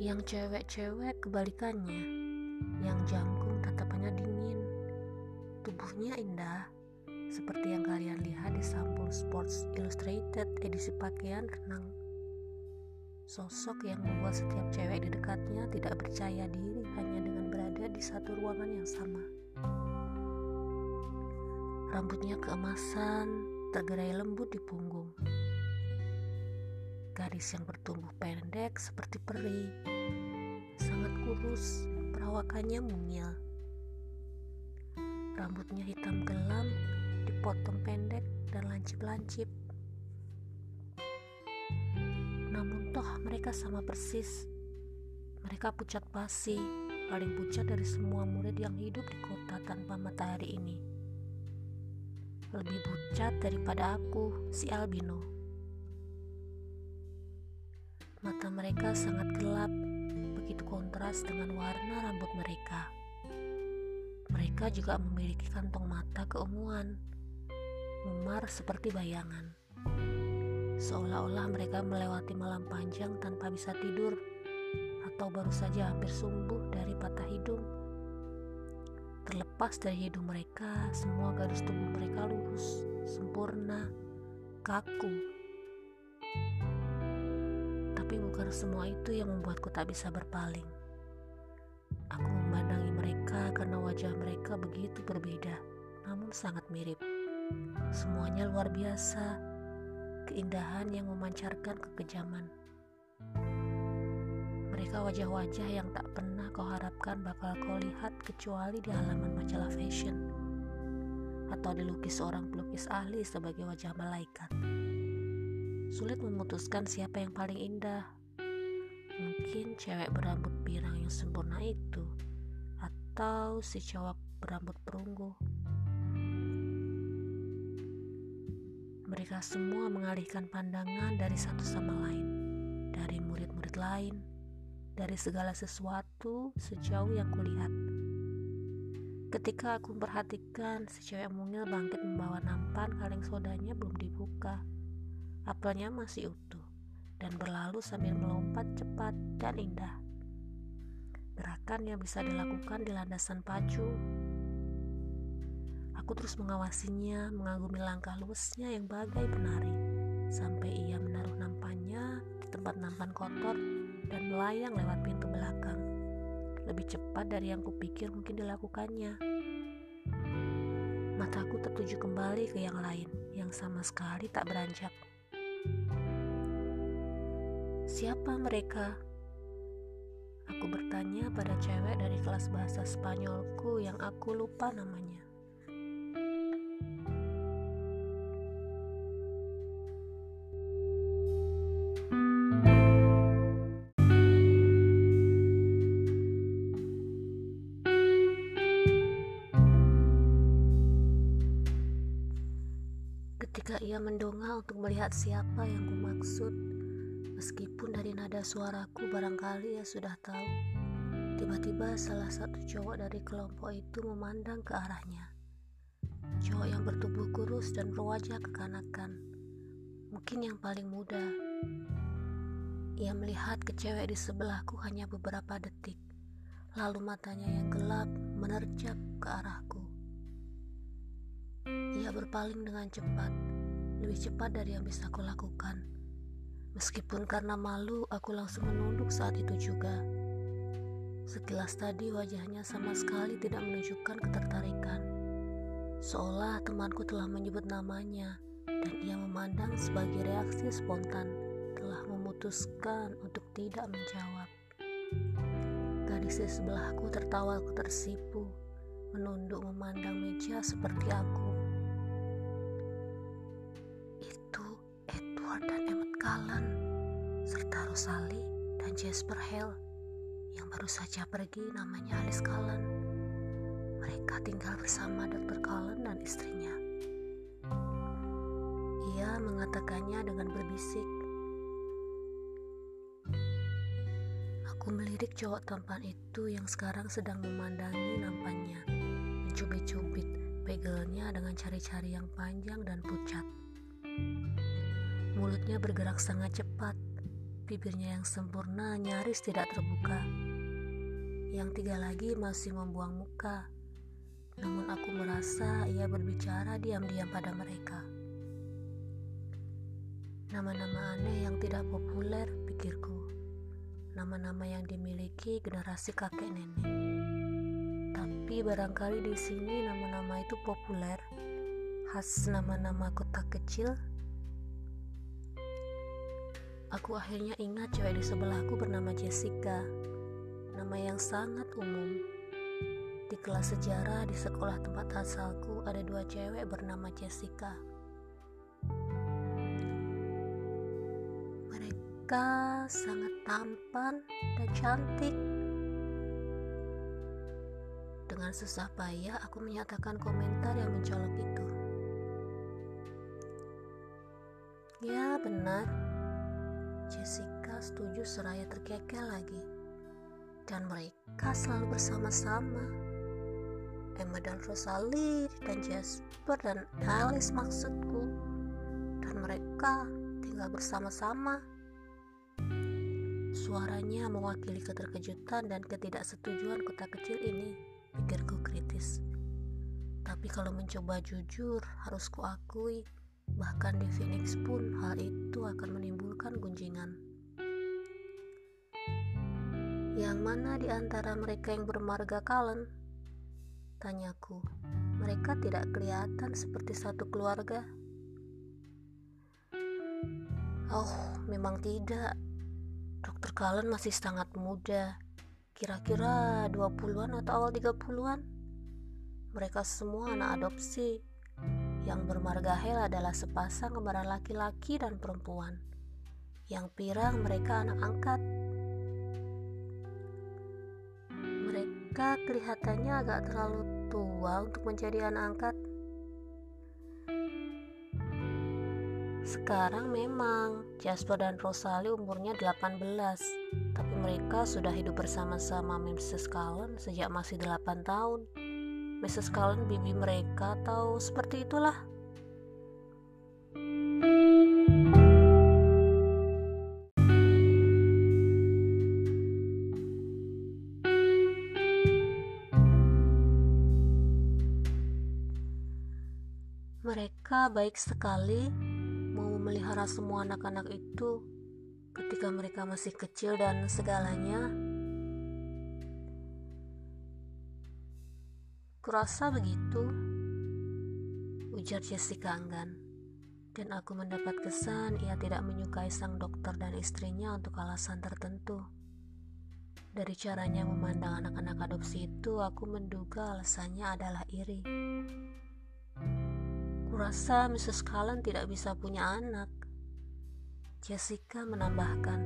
Yang cewek-cewek kebalikannya, yang jangkung tatapannya dingin, tubuhnya indah, seperti yang kalian lihat di sampul Sports Illustrated edisi pakaian renang. Sosok yang membuat setiap cewek di dekatnya tidak percaya diri hanya dengan berada di satu ruangan yang sama. Rambutnya keemasan, tergerai lembut di punggung. Gadis yang bertumbuh pendek seperti peri, sangat kurus, perawakannya mungil. Rambutnya hitam gelam, dipotong pendek dan lancip-lancip. Namun toh mereka sama persis. Mereka pucat pasi, paling pucat dari semua murid yang hidup di kota tanpa matahari ini lebih pucat daripada aku, si albino. Mata mereka sangat gelap, begitu kontras dengan warna rambut mereka. Mereka juga memiliki kantong mata keunguan, memar seperti bayangan. Seolah-olah mereka melewati malam panjang tanpa bisa tidur, atau baru saja hampir sumbuh dari patah hidung Terlepas dari hidung mereka, semua garis tubuh mereka lurus, sempurna, kaku. Tapi bukan semua itu yang membuatku tak bisa berpaling. Aku memandangi mereka karena wajah mereka begitu berbeda, namun sangat mirip. Semuanya luar biasa, keindahan yang memancarkan kekejaman. Mereka wajah-wajah yang tak pernah kau harapkan bakal kau lihat kecuali di halaman majalah fashion atau dilukis seorang pelukis ahli sebagai wajah malaikat. Sulit memutuskan siapa yang paling indah. Mungkin cewek berambut pirang yang sempurna itu atau si cowok berambut perunggu. Mereka semua mengalihkan pandangan dari satu sama lain, dari murid-murid lain, dari segala sesuatu sejauh yang kulihat. Ketika aku memperhatikan si cewek mungil bangkit membawa nampan kaleng sodanya belum dibuka. Apelnya masih utuh dan berlalu sambil melompat cepat dan indah. Gerakan yang bisa dilakukan di landasan pacu. Aku terus mengawasinya, mengagumi langkah luasnya yang bagai penari, sampai ia menaruh nampannya di tempat nampan kotor dan melayang lewat pintu belakang. Lebih cepat dari yang kupikir mungkin dilakukannya. Mataku tertuju kembali ke yang lain yang sama sekali tak beranjak. Siapa mereka? Aku bertanya pada cewek dari kelas bahasa Spanyolku yang aku lupa namanya. Ketika ia mendongak untuk melihat siapa yang kumaksud, meskipun dari nada suaraku barangkali ia sudah tahu. Tiba-tiba salah satu cowok dari kelompok itu memandang ke arahnya. Cowok yang bertubuh kurus dan berwajah kekanakan. Mungkin yang paling muda. Ia melihat ke cewek di sebelahku hanya beberapa detik. Lalu matanya yang gelap menerjap ke arahku. Ia berpaling dengan cepat, lebih cepat dari yang bisa aku lakukan. Meskipun karena malu, aku langsung menunduk saat itu juga. Sekilas tadi wajahnya sama sekali tidak menunjukkan ketertarikan. Seolah temanku telah menyebut namanya dan ia memandang sebagai reaksi spontan telah memutuskan untuk tidak menjawab. Gadis di sebelahku tertawa tersipu menunduk memandang meja seperti aku. Itu Edward dan Emmett Cullen, serta Rosalie dan Jasper Hale yang baru saja pergi namanya Alice Cullen. Mereka tinggal bersama Dr. Cullen dan istrinya. Ia mengatakannya dengan berbisik. Aku melirik cowok tampan itu yang sekarang sedang memandangi nampannya, mencubit-cubit pegelnya dengan cari-cari yang panjang dan pucat. Mulutnya bergerak sangat cepat, bibirnya yang sempurna nyaris tidak terbuka. Yang tiga lagi masih membuang muka, namun aku merasa ia berbicara diam-diam pada mereka. Nama-nama aneh yang tidak populer, pikirku. Nama-nama yang dimiliki generasi kakek nenek. Tapi barangkali di sini nama-nama itu populer, khas nama-nama kota kecil. Aku akhirnya ingat cewek di sebelahku bernama Jessica, nama yang sangat umum. Di kelas sejarah di sekolah tempat asalku ada dua cewek bernama Jessica. Mereka sangat tampan dan cantik. Dengan susah payah aku menyatakan komentar yang mencolok itu. Ya benar, Jessica setuju seraya terkekel lagi. Dan mereka selalu bersama-sama. Emma dan Rosalie dan Jasper dan Alice maksudku. Dan mereka tinggal bersama-sama. Suaranya mewakili keterkejutan dan ketidaksetujuan kota kecil ini, pikirku kritis. Tapi kalau mencoba jujur, harus kuakui, bahkan di Phoenix pun hal itu akan menimbulkan gunjingan. Yang mana di antara mereka yang bermarga Kalen? Tanyaku. Mereka tidak kelihatan seperti satu keluarga. Oh, memang tidak, Dokter Kalen masih sangat muda, kira-kira 20-an atau awal 30-an. Mereka semua anak adopsi. Yang bermarga Hel adalah sepasang kembaran laki-laki dan perempuan. Yang pirang mereka anak angkat. Mereka kelihatannya agak terlalu tua untuk menjadi anak angkat. Sekarang memang Jasper dan Rosalie umurnya 18, tapi mereka sudah hidup bersama-sama Mrs. Cullen sejak masih 8 tahun. Mrs. Cullen bibi mereka atau seperti itulah. Mereka baik sekali memelihara semua anak-anak itu ketika mereka masih kecil dan segalanya. Kurasa begitu, ujar Jessica enggan. Dan aku mendapat kesan ia tidak menyukai sang dokter dan istrinya untuk alasan tertentu. Dari caranya memandang anak-anak adopsi itu, aku menduga alasannya adalah iri. Kurasa Mrs. Cullen tidak bisa punya anak. Jessica menambahkan,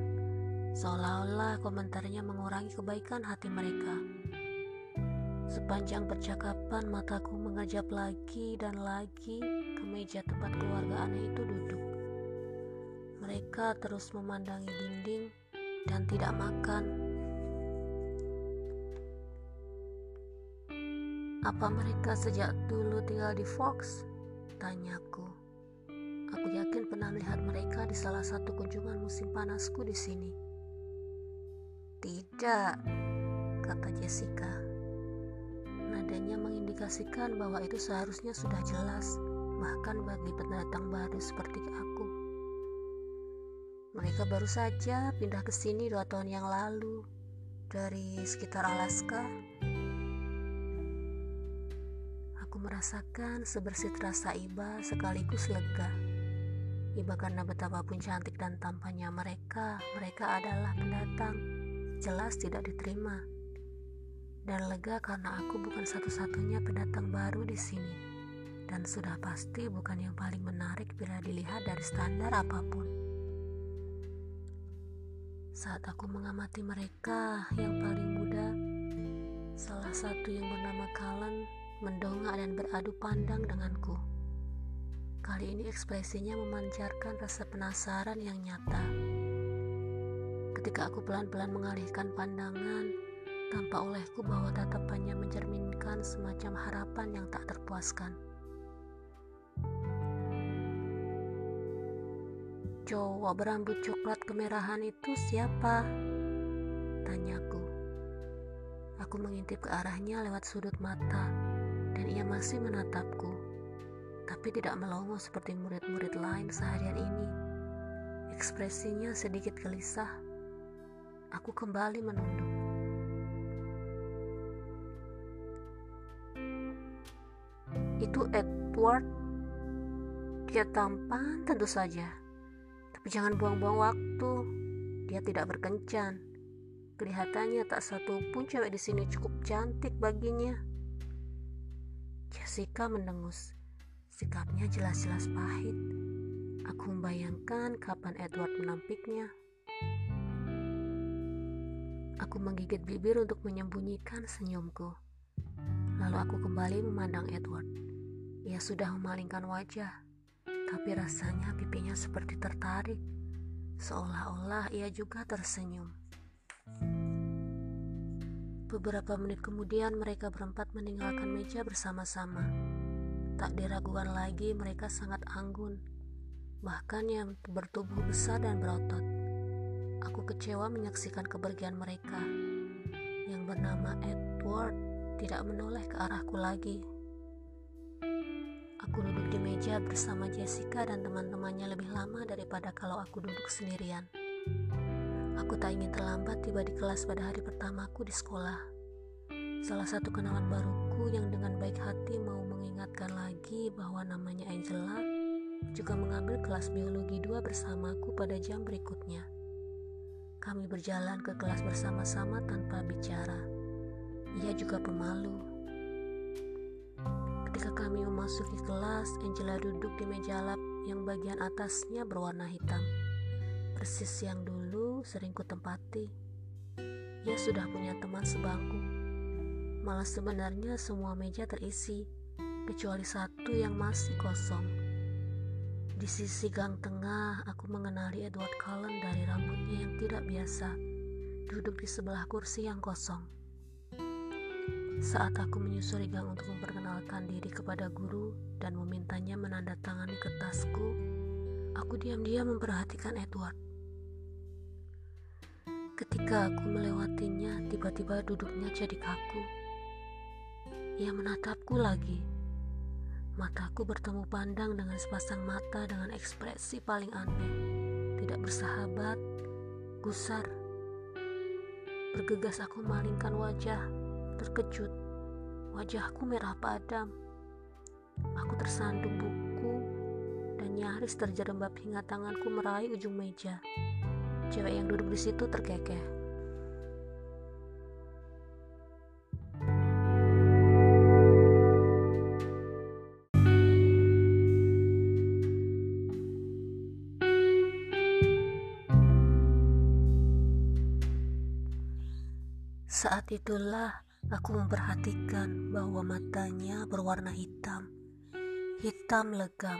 seolah-olah komentarnya mengurangi kebaikan hati mereka. Sepanjang percakapan mataku mengajap lagi dan lagi ke meja tempat keluarga aneh itu duduk. Mereka terus memandangi dinding dan tidak makan. Apa mereka sejak dulu tinggal di Fox? Tanyaku. Aku yakin pernah melihat mereka di salah satu kunjungan musim panasku di sini. Tidak, kata Jessica. Nadanya mengindikasikan bahwa itu seharusnya sudah jelas, bahkan bagi pendatang baru seperti aku. Mereka baru saja pindah ke sini dua tahun yang lalu dari sekitar Alaska merasakan sebersih terasa iba sekaligus lega. Iba karena betapapun cantik dan tampannya mereka, mereka adalah pendatang, jelas tidak diterima. Dan lega karena aku bukan satu-satunya pendatang baru di sini dan sudah pasti bukan yang paling menarik bila dilihat dari standar apa pun. Saat aku mengamati mereka yang paling muda, salah satu yang bernama Kalen mendongak dan beradu pandang denganku. Kali ini ekspresinya memancarkan rasa penasaran yang nyata. Ketika aku pelan-pelan mengalihkan pandangan, tanpa olehku bahwa tatapannya mencerminkan semacam harapan yang tak terpuaskan. Cowok berambut coklat kemerahan itu siapa? Tanyaku. Aku mengintip ke arahnya lewat sudut mata, dan ia masih menatapku, tapi tidak melongo seperti murid-murid lain seharian ini. Ekspresinya sedikit gelisah. Aku kembali menunduk. Itu Edward. Dia tampan tentu saja. Tapi jangan buang-buang waktu. Dia tidak berkencan. Kelihatannya tak satu pun cewek di sini cukup cantik baginya. Jessica mendengus. Sikapnya jelas-jelas pahit. Aku membayangkan kapan Edward menampiknya. Aku menggigit bibir untuk menyembunyikan senyumku. Lalu aku kembali memandang Edward. Ia sudah memalingkan wajah, tapi rasanya pipinya seperti tertarik, seolah-olah ia juga tersenyum. Beberapa menit kemudian mereka berempat meninggalkan meja bersama-sama. Tak diragukan lagi mereka sangat anggun, bahkan yang bertubuh besar dan berotot. Aku kecewa menyaksikan kepergian mereka. Yang bernama Edward tidak menoleh ke arahku lagi. Aku duduk di meja bersama Jessica dan teman-temannya lebih lama daripada kalau aku duduk sendirian. Aku tak ingin terlambat tiba di kelas pada hari pertamaku di sekolah. Salah satu kenalan baruku yang dengan baik hati mau mengingatkan lagi bahwa namanya Angela juga mengambil kelas biologi 2 bersamaku pada jam berikutnya. Kami berjalan ke kelas bersama-sama tanpa bicara. Ia juga pemalu Ketika kami memasuki kelas, Angela duduk di meja lab yang bagian atasnya berwarna hitam. Persis yang dulu sering kutempati. Ia sudah punya teman sebangku. Malah sebenarnya semua meja terisi, kecuali satu yang masih kosong. Di sisi gang tengah, aku mengenali Edward Cullen dari rambutnya yang tidak biasa, duduk di sebelah kursi yang kosong. Saat aku menyusuri gang untuk memperkenalkan diri kepada guru dan memintanya menandatangani kertasku, aku diam-diam memperhatikan Edward. Ketika aku melewatinya, tiba-tiba duduknya jadi kaku. Ia menatapku lagi. Mataku bertemu pandang dengan sepasang mata dengan ekspresi paling aneh. Tidak bersahabat, gusar. Bergegas aku malingkan wajah Terkejut, wajahku merah padam. Aku tersandung buku dan nyaris terjerembab hingga tanganku meraih ujung meja. Cewek yang duduk di situ terkekeh. Saat itulah Aku memperhatikan bahwa matanya berwarna hitam, hitam legam.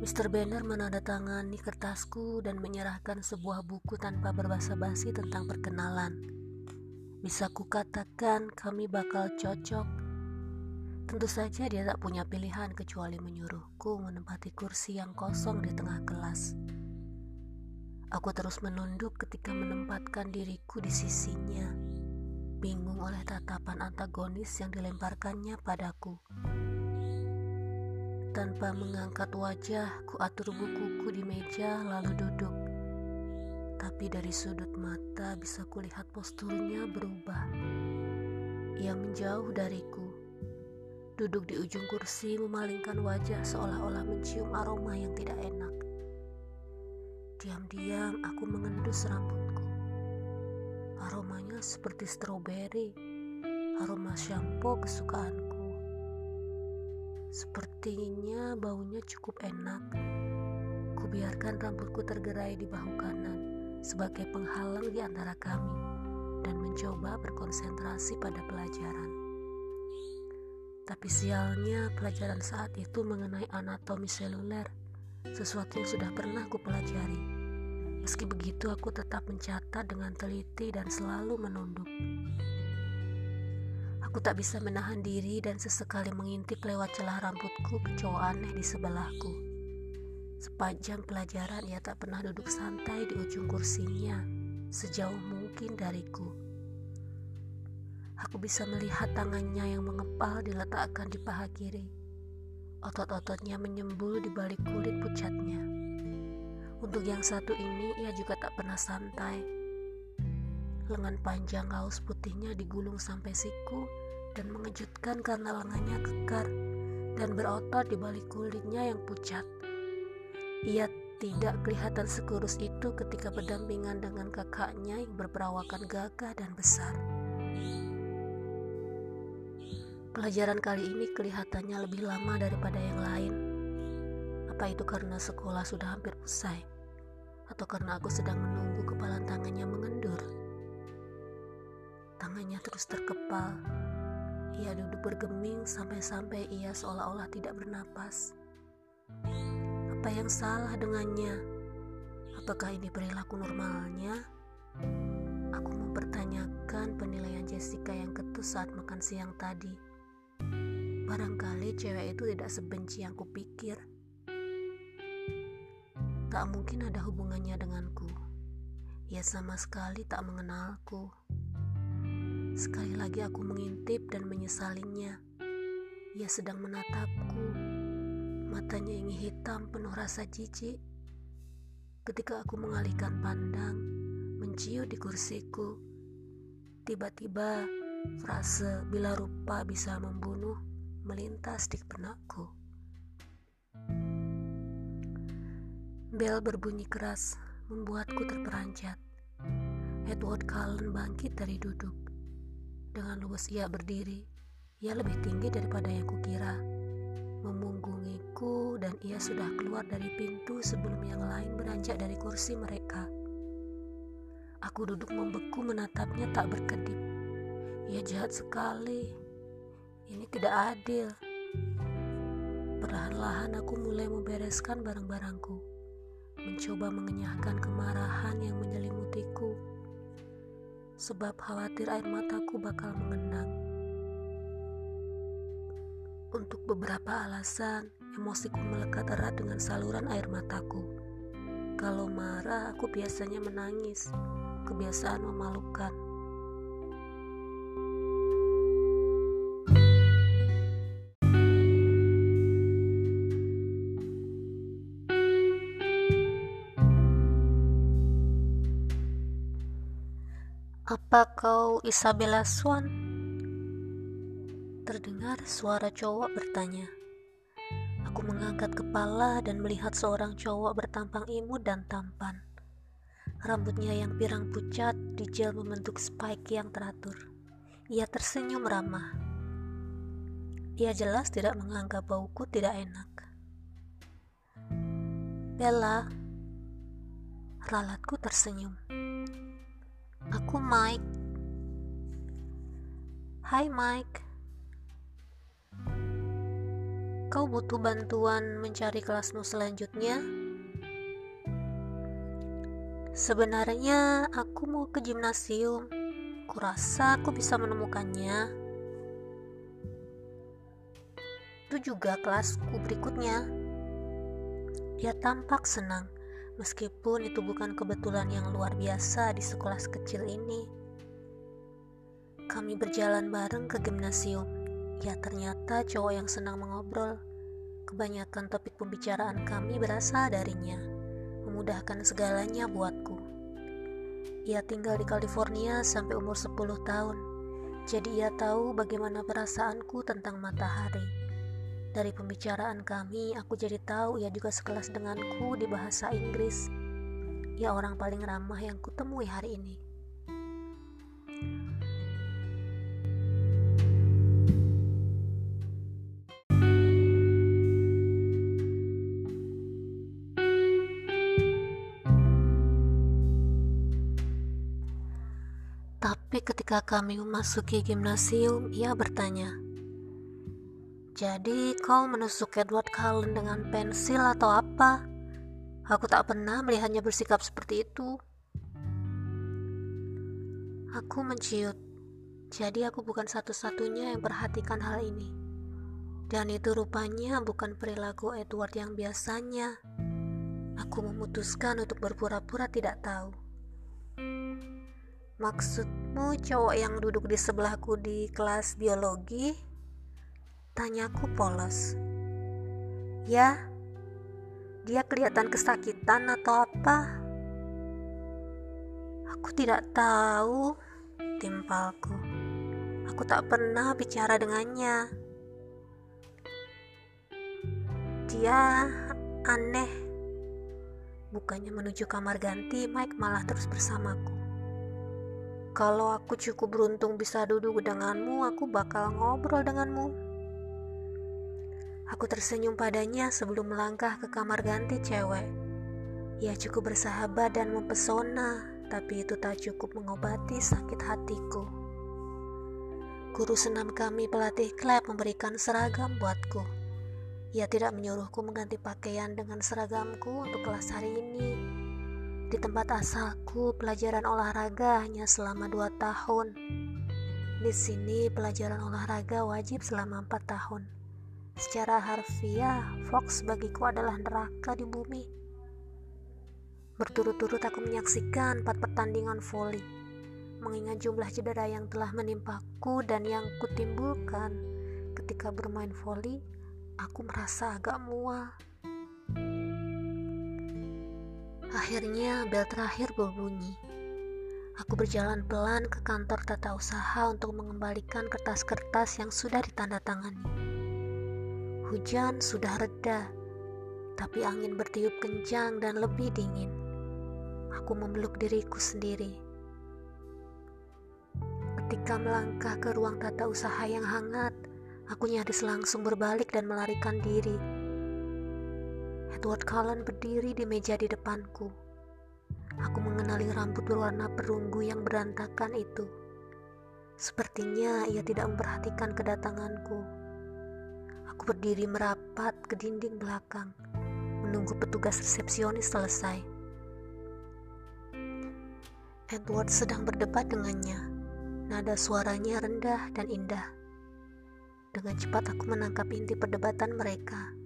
Mr. Banner menandatangani kertasku dan menyerahkan sebuah buku tanpa berbasa-basi tentang perkenalan. Bisa kukatakan kami bakal cocok. Tentu saja dia tak punya pilihan kecuali menyuruhku menempati kursi yang kosong di tengah kelas. Aku terus menunduk ketika menempatkan diriku di sisinya bingung oleh tatapan antagonis yang dilemparkannya padaku. Tanpa mengangkat wajah, ku atur bukuku di meja lalu duduk. Tapi dari sudut mata bisa kulihat posturnya berubah. Ia menjauh dariku. Duduk di ujung kursi memalingkan wajah seolah-olah mencium aroma yang tidak enak. Diam-diam aku mengendus rambutku. Aromanya seperti stroberi, aroma shampoo kesukaanku. Sepertinya baunya cukup enak. Kubiarkan rambutku tergerai di bahu kanan sebagai penghalang di antara kami dan mencoba berkonsentrasi pada pelajaran. Tapi sialnya pelajaran saat itu mengenai anatomi seluler, sesuatu yang sudah pernah kupelajari. Meski begitu, aku tetap mencatat dengan teliti dan selalu menunduk. Aku tak bisa menahan diri dan sesekali mengintip lewat celah rambutku ke cowok aneh di sebelahku. Sepanjang pelajaran ia tak pernah duduk santai di ujung kursinya, sejauh mungkin dariku. Aku bisa melihat tangannya yang mengepal diletakkan di paha kiri. Otot-ototnya menyembul di balik kulit pucatnya. Untuk yang satu ini, ia juga tak pernah santai. Lengan panjang kaos putihnya digulung sampai siku dan mengejutkan karena lengannya kekar dan berotot di balik kulitnya yang pucat. Ia tidak kelihatan sekurus itu ketika berdampingan dengan kakaknya yang berperawakan gagah dan besar. Pelajaran kali ini kelihatannya lebih lama daripada yang lain. Apa itu karena sekolah sudah hampir usai? Atau karena aku sedang menunggu kepalan tangannya mengendur. Tangannya terus terkepal. Ia duduk bergeming sampai-sampai ia seolah-olah tidak bernapas. Apa yang salah dengannya? Apakah ini perilaku normalnya? Aku mempertanyakan penilaian Jessica yang ketus saat makan siang tadi. Barangkali cewek itu tidak sebenci yang kupikir. Tak mungkin ada hubungannya denganku. Ia sama sekali tak mengenalku. Sekali lagi aku mengintip dan menyesalinya. Ia sedang menatapku. Matanya ingin hitam penuh rasa jijik. Ketika aku mengalihkan pandang, menciut di kursiku, tiba-tiba frase bila rupa bisa membunuh melintas di benakku. Bel berbunyi keras, membuatku terperanjat. Edward Cullen bangkit dari duduk. Dengan luwes ia berdiri. Ia lebih tinggi daripada yang kukira. Memunggungiku dan ia sudah keluar dari pintu sebelum yang lain beranjak dari kursi mereka. Aku duduk membeku menatapnya tak berkedip. Ia jahat sekali. Ini tidak adil. Perlahan-lahan aku mulai membereskan barang-barangku mencoba mengenyahkan kemarahan yang menyelimutiku, sebab khawatir air mataku bakal mengenang. Untuk beberapa alasan, emosiku melekat erat dengan saluran air mataku. Kalau marah, aku biasanya menangis, kebiasaan memalukan. Apa kau Isabella Swan? Terdengar suara cowok bertanya. Aku mengangkat kepala dan melihat seorang cowok bertampang imut dan tampan. Rambutnya yang pirang pucat dijel membentuk spike yang teratur. Ia tersenyum ramah. Ia jelas tidak menganggap bauku tidak enak. Bella, ralatku tersenyum. Aku Mike. Hai Mike. Kau butuh bantuan mencari kelasmu selanjutnya? Sebenarnya aku mau ke gimnasium. Kurasa aku bisa menemukannya. Itu juga kelasku berikutnya. Dia tampak senang meskipun itu bukan kebetulan yang luar biasa di sekolah kecil ini. Kami berjalan bareng ke gimnasium. Ya ternyata cowok yang senang mengobrol. Kebanyakan topik pembicaraan kami berasal darinya, memudahkan segalanya buatku. Ia tinggal di California sampai umur 10 tahun, jadi ia tahu bagaimana perasaanku tentang matahari. Dari pembicaraan kami, aku jadi tahu ia juga sekelas denganku di bahasa Inggris. Ia orang paling ramah yang kutemui hari ini. Ketika kami memasuki gimnasium, ia bertanya, "Jadi kau menusuk Edward Cullen dengan pensil atau apa? Aku tak pernah melihatnya bersikap seperti itu." Aku menciut, jadi aku bukan satu-satunya yang perhatikan hal ini. Dan itu rupanya bukan perilaku Edward yang biasanya. Aku memutuskan untuk berpura-pura tidak tahu. Maksudmu cowok yang duduk di sebelahku di kelas biologi? Tanyaku polos. Ya, dia kelihatan kesakitan atau apa? Aku tidak tahu, timpalku. Aku tak pernah bicara dengannya. Dia aneh. Bukannya menuju kamar ganti, Mike malah terus bersamaku. Kalau aku cukup beruntung bisa duduk denganmu, aku bakal ngobrol denganmu. Aku tersenyum padanya sebelum melangkah ke kamar ganti cewek. Ia cukup bersahabat dan mempesona, tapi itu tak cukup mengobati sakit hatiku. Guru senam kami pelatih klub memberikan seragam buatku. Ia tidak menyuruhku mengganti pakaian dengan seragamku untuk kelas hari ini di tempat asalku, pelajaran olahraga hanya selama dua tahun. Di sini, pelajaran olahraga wajib selama empat tahun. Secara harfiah, Fox bagiku adalah neraka di bumi. Berturut-turut aku menyaksikan empat pertandingan voli. Mengingat jumlah cedera yang telah menimpaku dan yang kutimbulkan ketika bermain voli, aku merasa agak mual. Akhirnya bel terakhir berbunyi. Aku berjalan pelan ke kantor tata usaha untuk mengembalikan kertas-kertas yang sudah ditandatangani. Hujan sudah reda, tapi angin bertiup kencang dan lebih dingin. Aku memeluk diriku sendiri. Ketika melangkah ke ruang tata usaha yang hangat, aku nyaris langsung berbalik dan melarikan diri Edward Cullen berdiri di meja di depanku. Aku mengenali rambut berwarna perunggu yang berantakan itu. Sepertinya ia tidak memperhatikan kedatanganku. Aku berdiri merapat ke dinding belakang, menunggu petugas resepsionis selesai. Edward sedang berdebat dengannya. Nada suaranya rendah dan indah. Dengan cepat aku menangkap inti perdebatan mereka.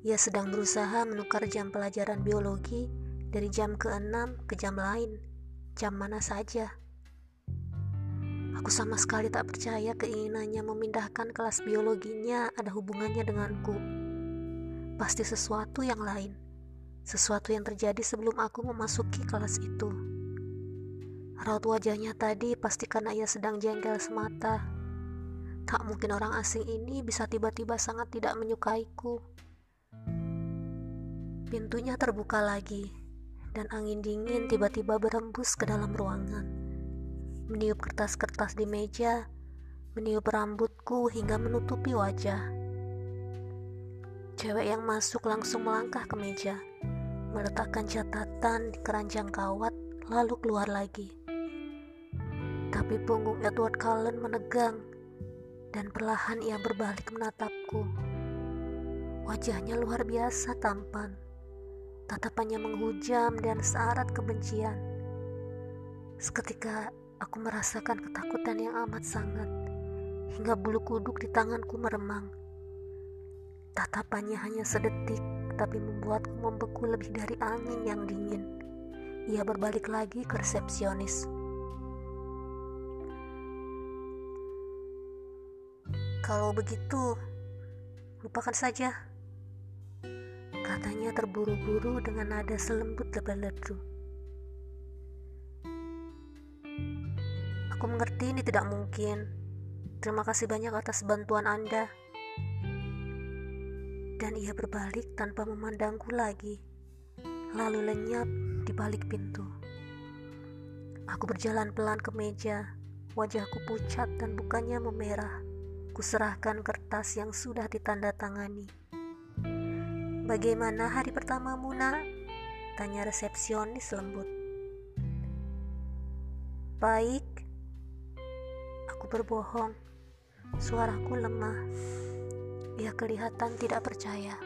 Ia sedang berusaha menukar jam pelajaran biologi dari jam ke-6 ke jam lain, jam mana saja. Aku sama sekali tak percaya keinginannya memindahkan kelas biologinya ada hubungannya denganku. Pasti sesuatu yang lain, sesuatu yang terjadi sebelum aku memasuki kelas itu. Raut wajahnya tadi pasti karena ia sedang jengkel semata. Tak mungkin orang asing ini bisa tiba-tiba sangat tidak menyukaiku. Pintunya terbuka lagi, dan angin dingin tiba-tiba berembus ke dalam ruangan. Meniup kertas-kertas di meja, meniup rambutku hingga menutupi wajah. Cewek yang masuk langsung melangkah ke meja, meletakkan catatan di keranjang kawat, lalu keluar lagi. Tapi punggung Edward Cullen menegang, dan perlahan ia berbalik menatapku. Wajahnya luar biasa tampan Tatapannya menghujam dan syarat kebencian. Seketika aku merasakan ketakutan yang amat sangat, hingga bulu kuduk di tanganku meremang. Tatapannya hanya sedetik, tapi membuatku membeku lebih dari angin yang dingin. Ia berbalik lagi ke resepsionis. Kalau begitu, lupakan saja katanya terburu-buru dengan nada selembut lebar-ledu. Aku mengerti ini tidak mungkin. Terima kasih banyak atas bantuan Anda. Dan ia berbalik tanpa memandangku lagi, lalu lenyap di balik pintu. Aku berjalan pelan ke meja, wajahku pucat dan bukannya memerah. Kuserahkan kertas yang sudah ditandatangani. Bagaimana hari pertama Muna? Tanya resepsionis lembut. Baik, berbohong. Suaraku lemah. Ia kelihatan tidak percaya.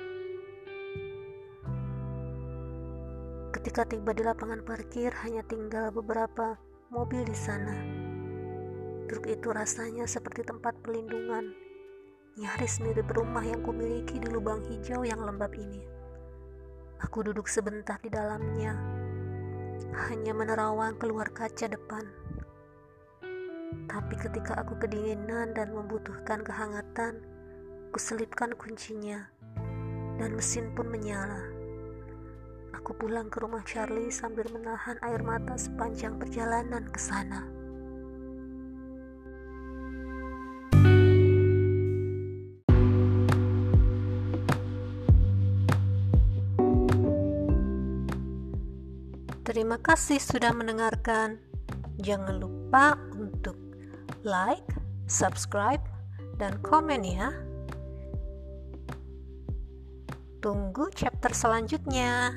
Ketika tiba di lapangan parkir, hanya tinggal beberapa mobil di sana. Truk itu rasanya seperti tempat pelindungan, nyaris mirip rumah yang kumiliki di lubang hijau yang lembab ini. Aku duduk sebentar di dalamnya, hanya menerawang keluar kaca depan. Tapi ketika aku kedinginan dan membutuhkan kehangatan, kuselipkan kuncinya, dan mesin pun menyala. Aku pulang ke rumah Charlie sambil menahan air mata sepanjang perjalanan ke sana. Terima kasih sudah mendengarkan. Jangan lupa untuk like, subscribe, dan komen ya. Tunggu chapter selanjutnya.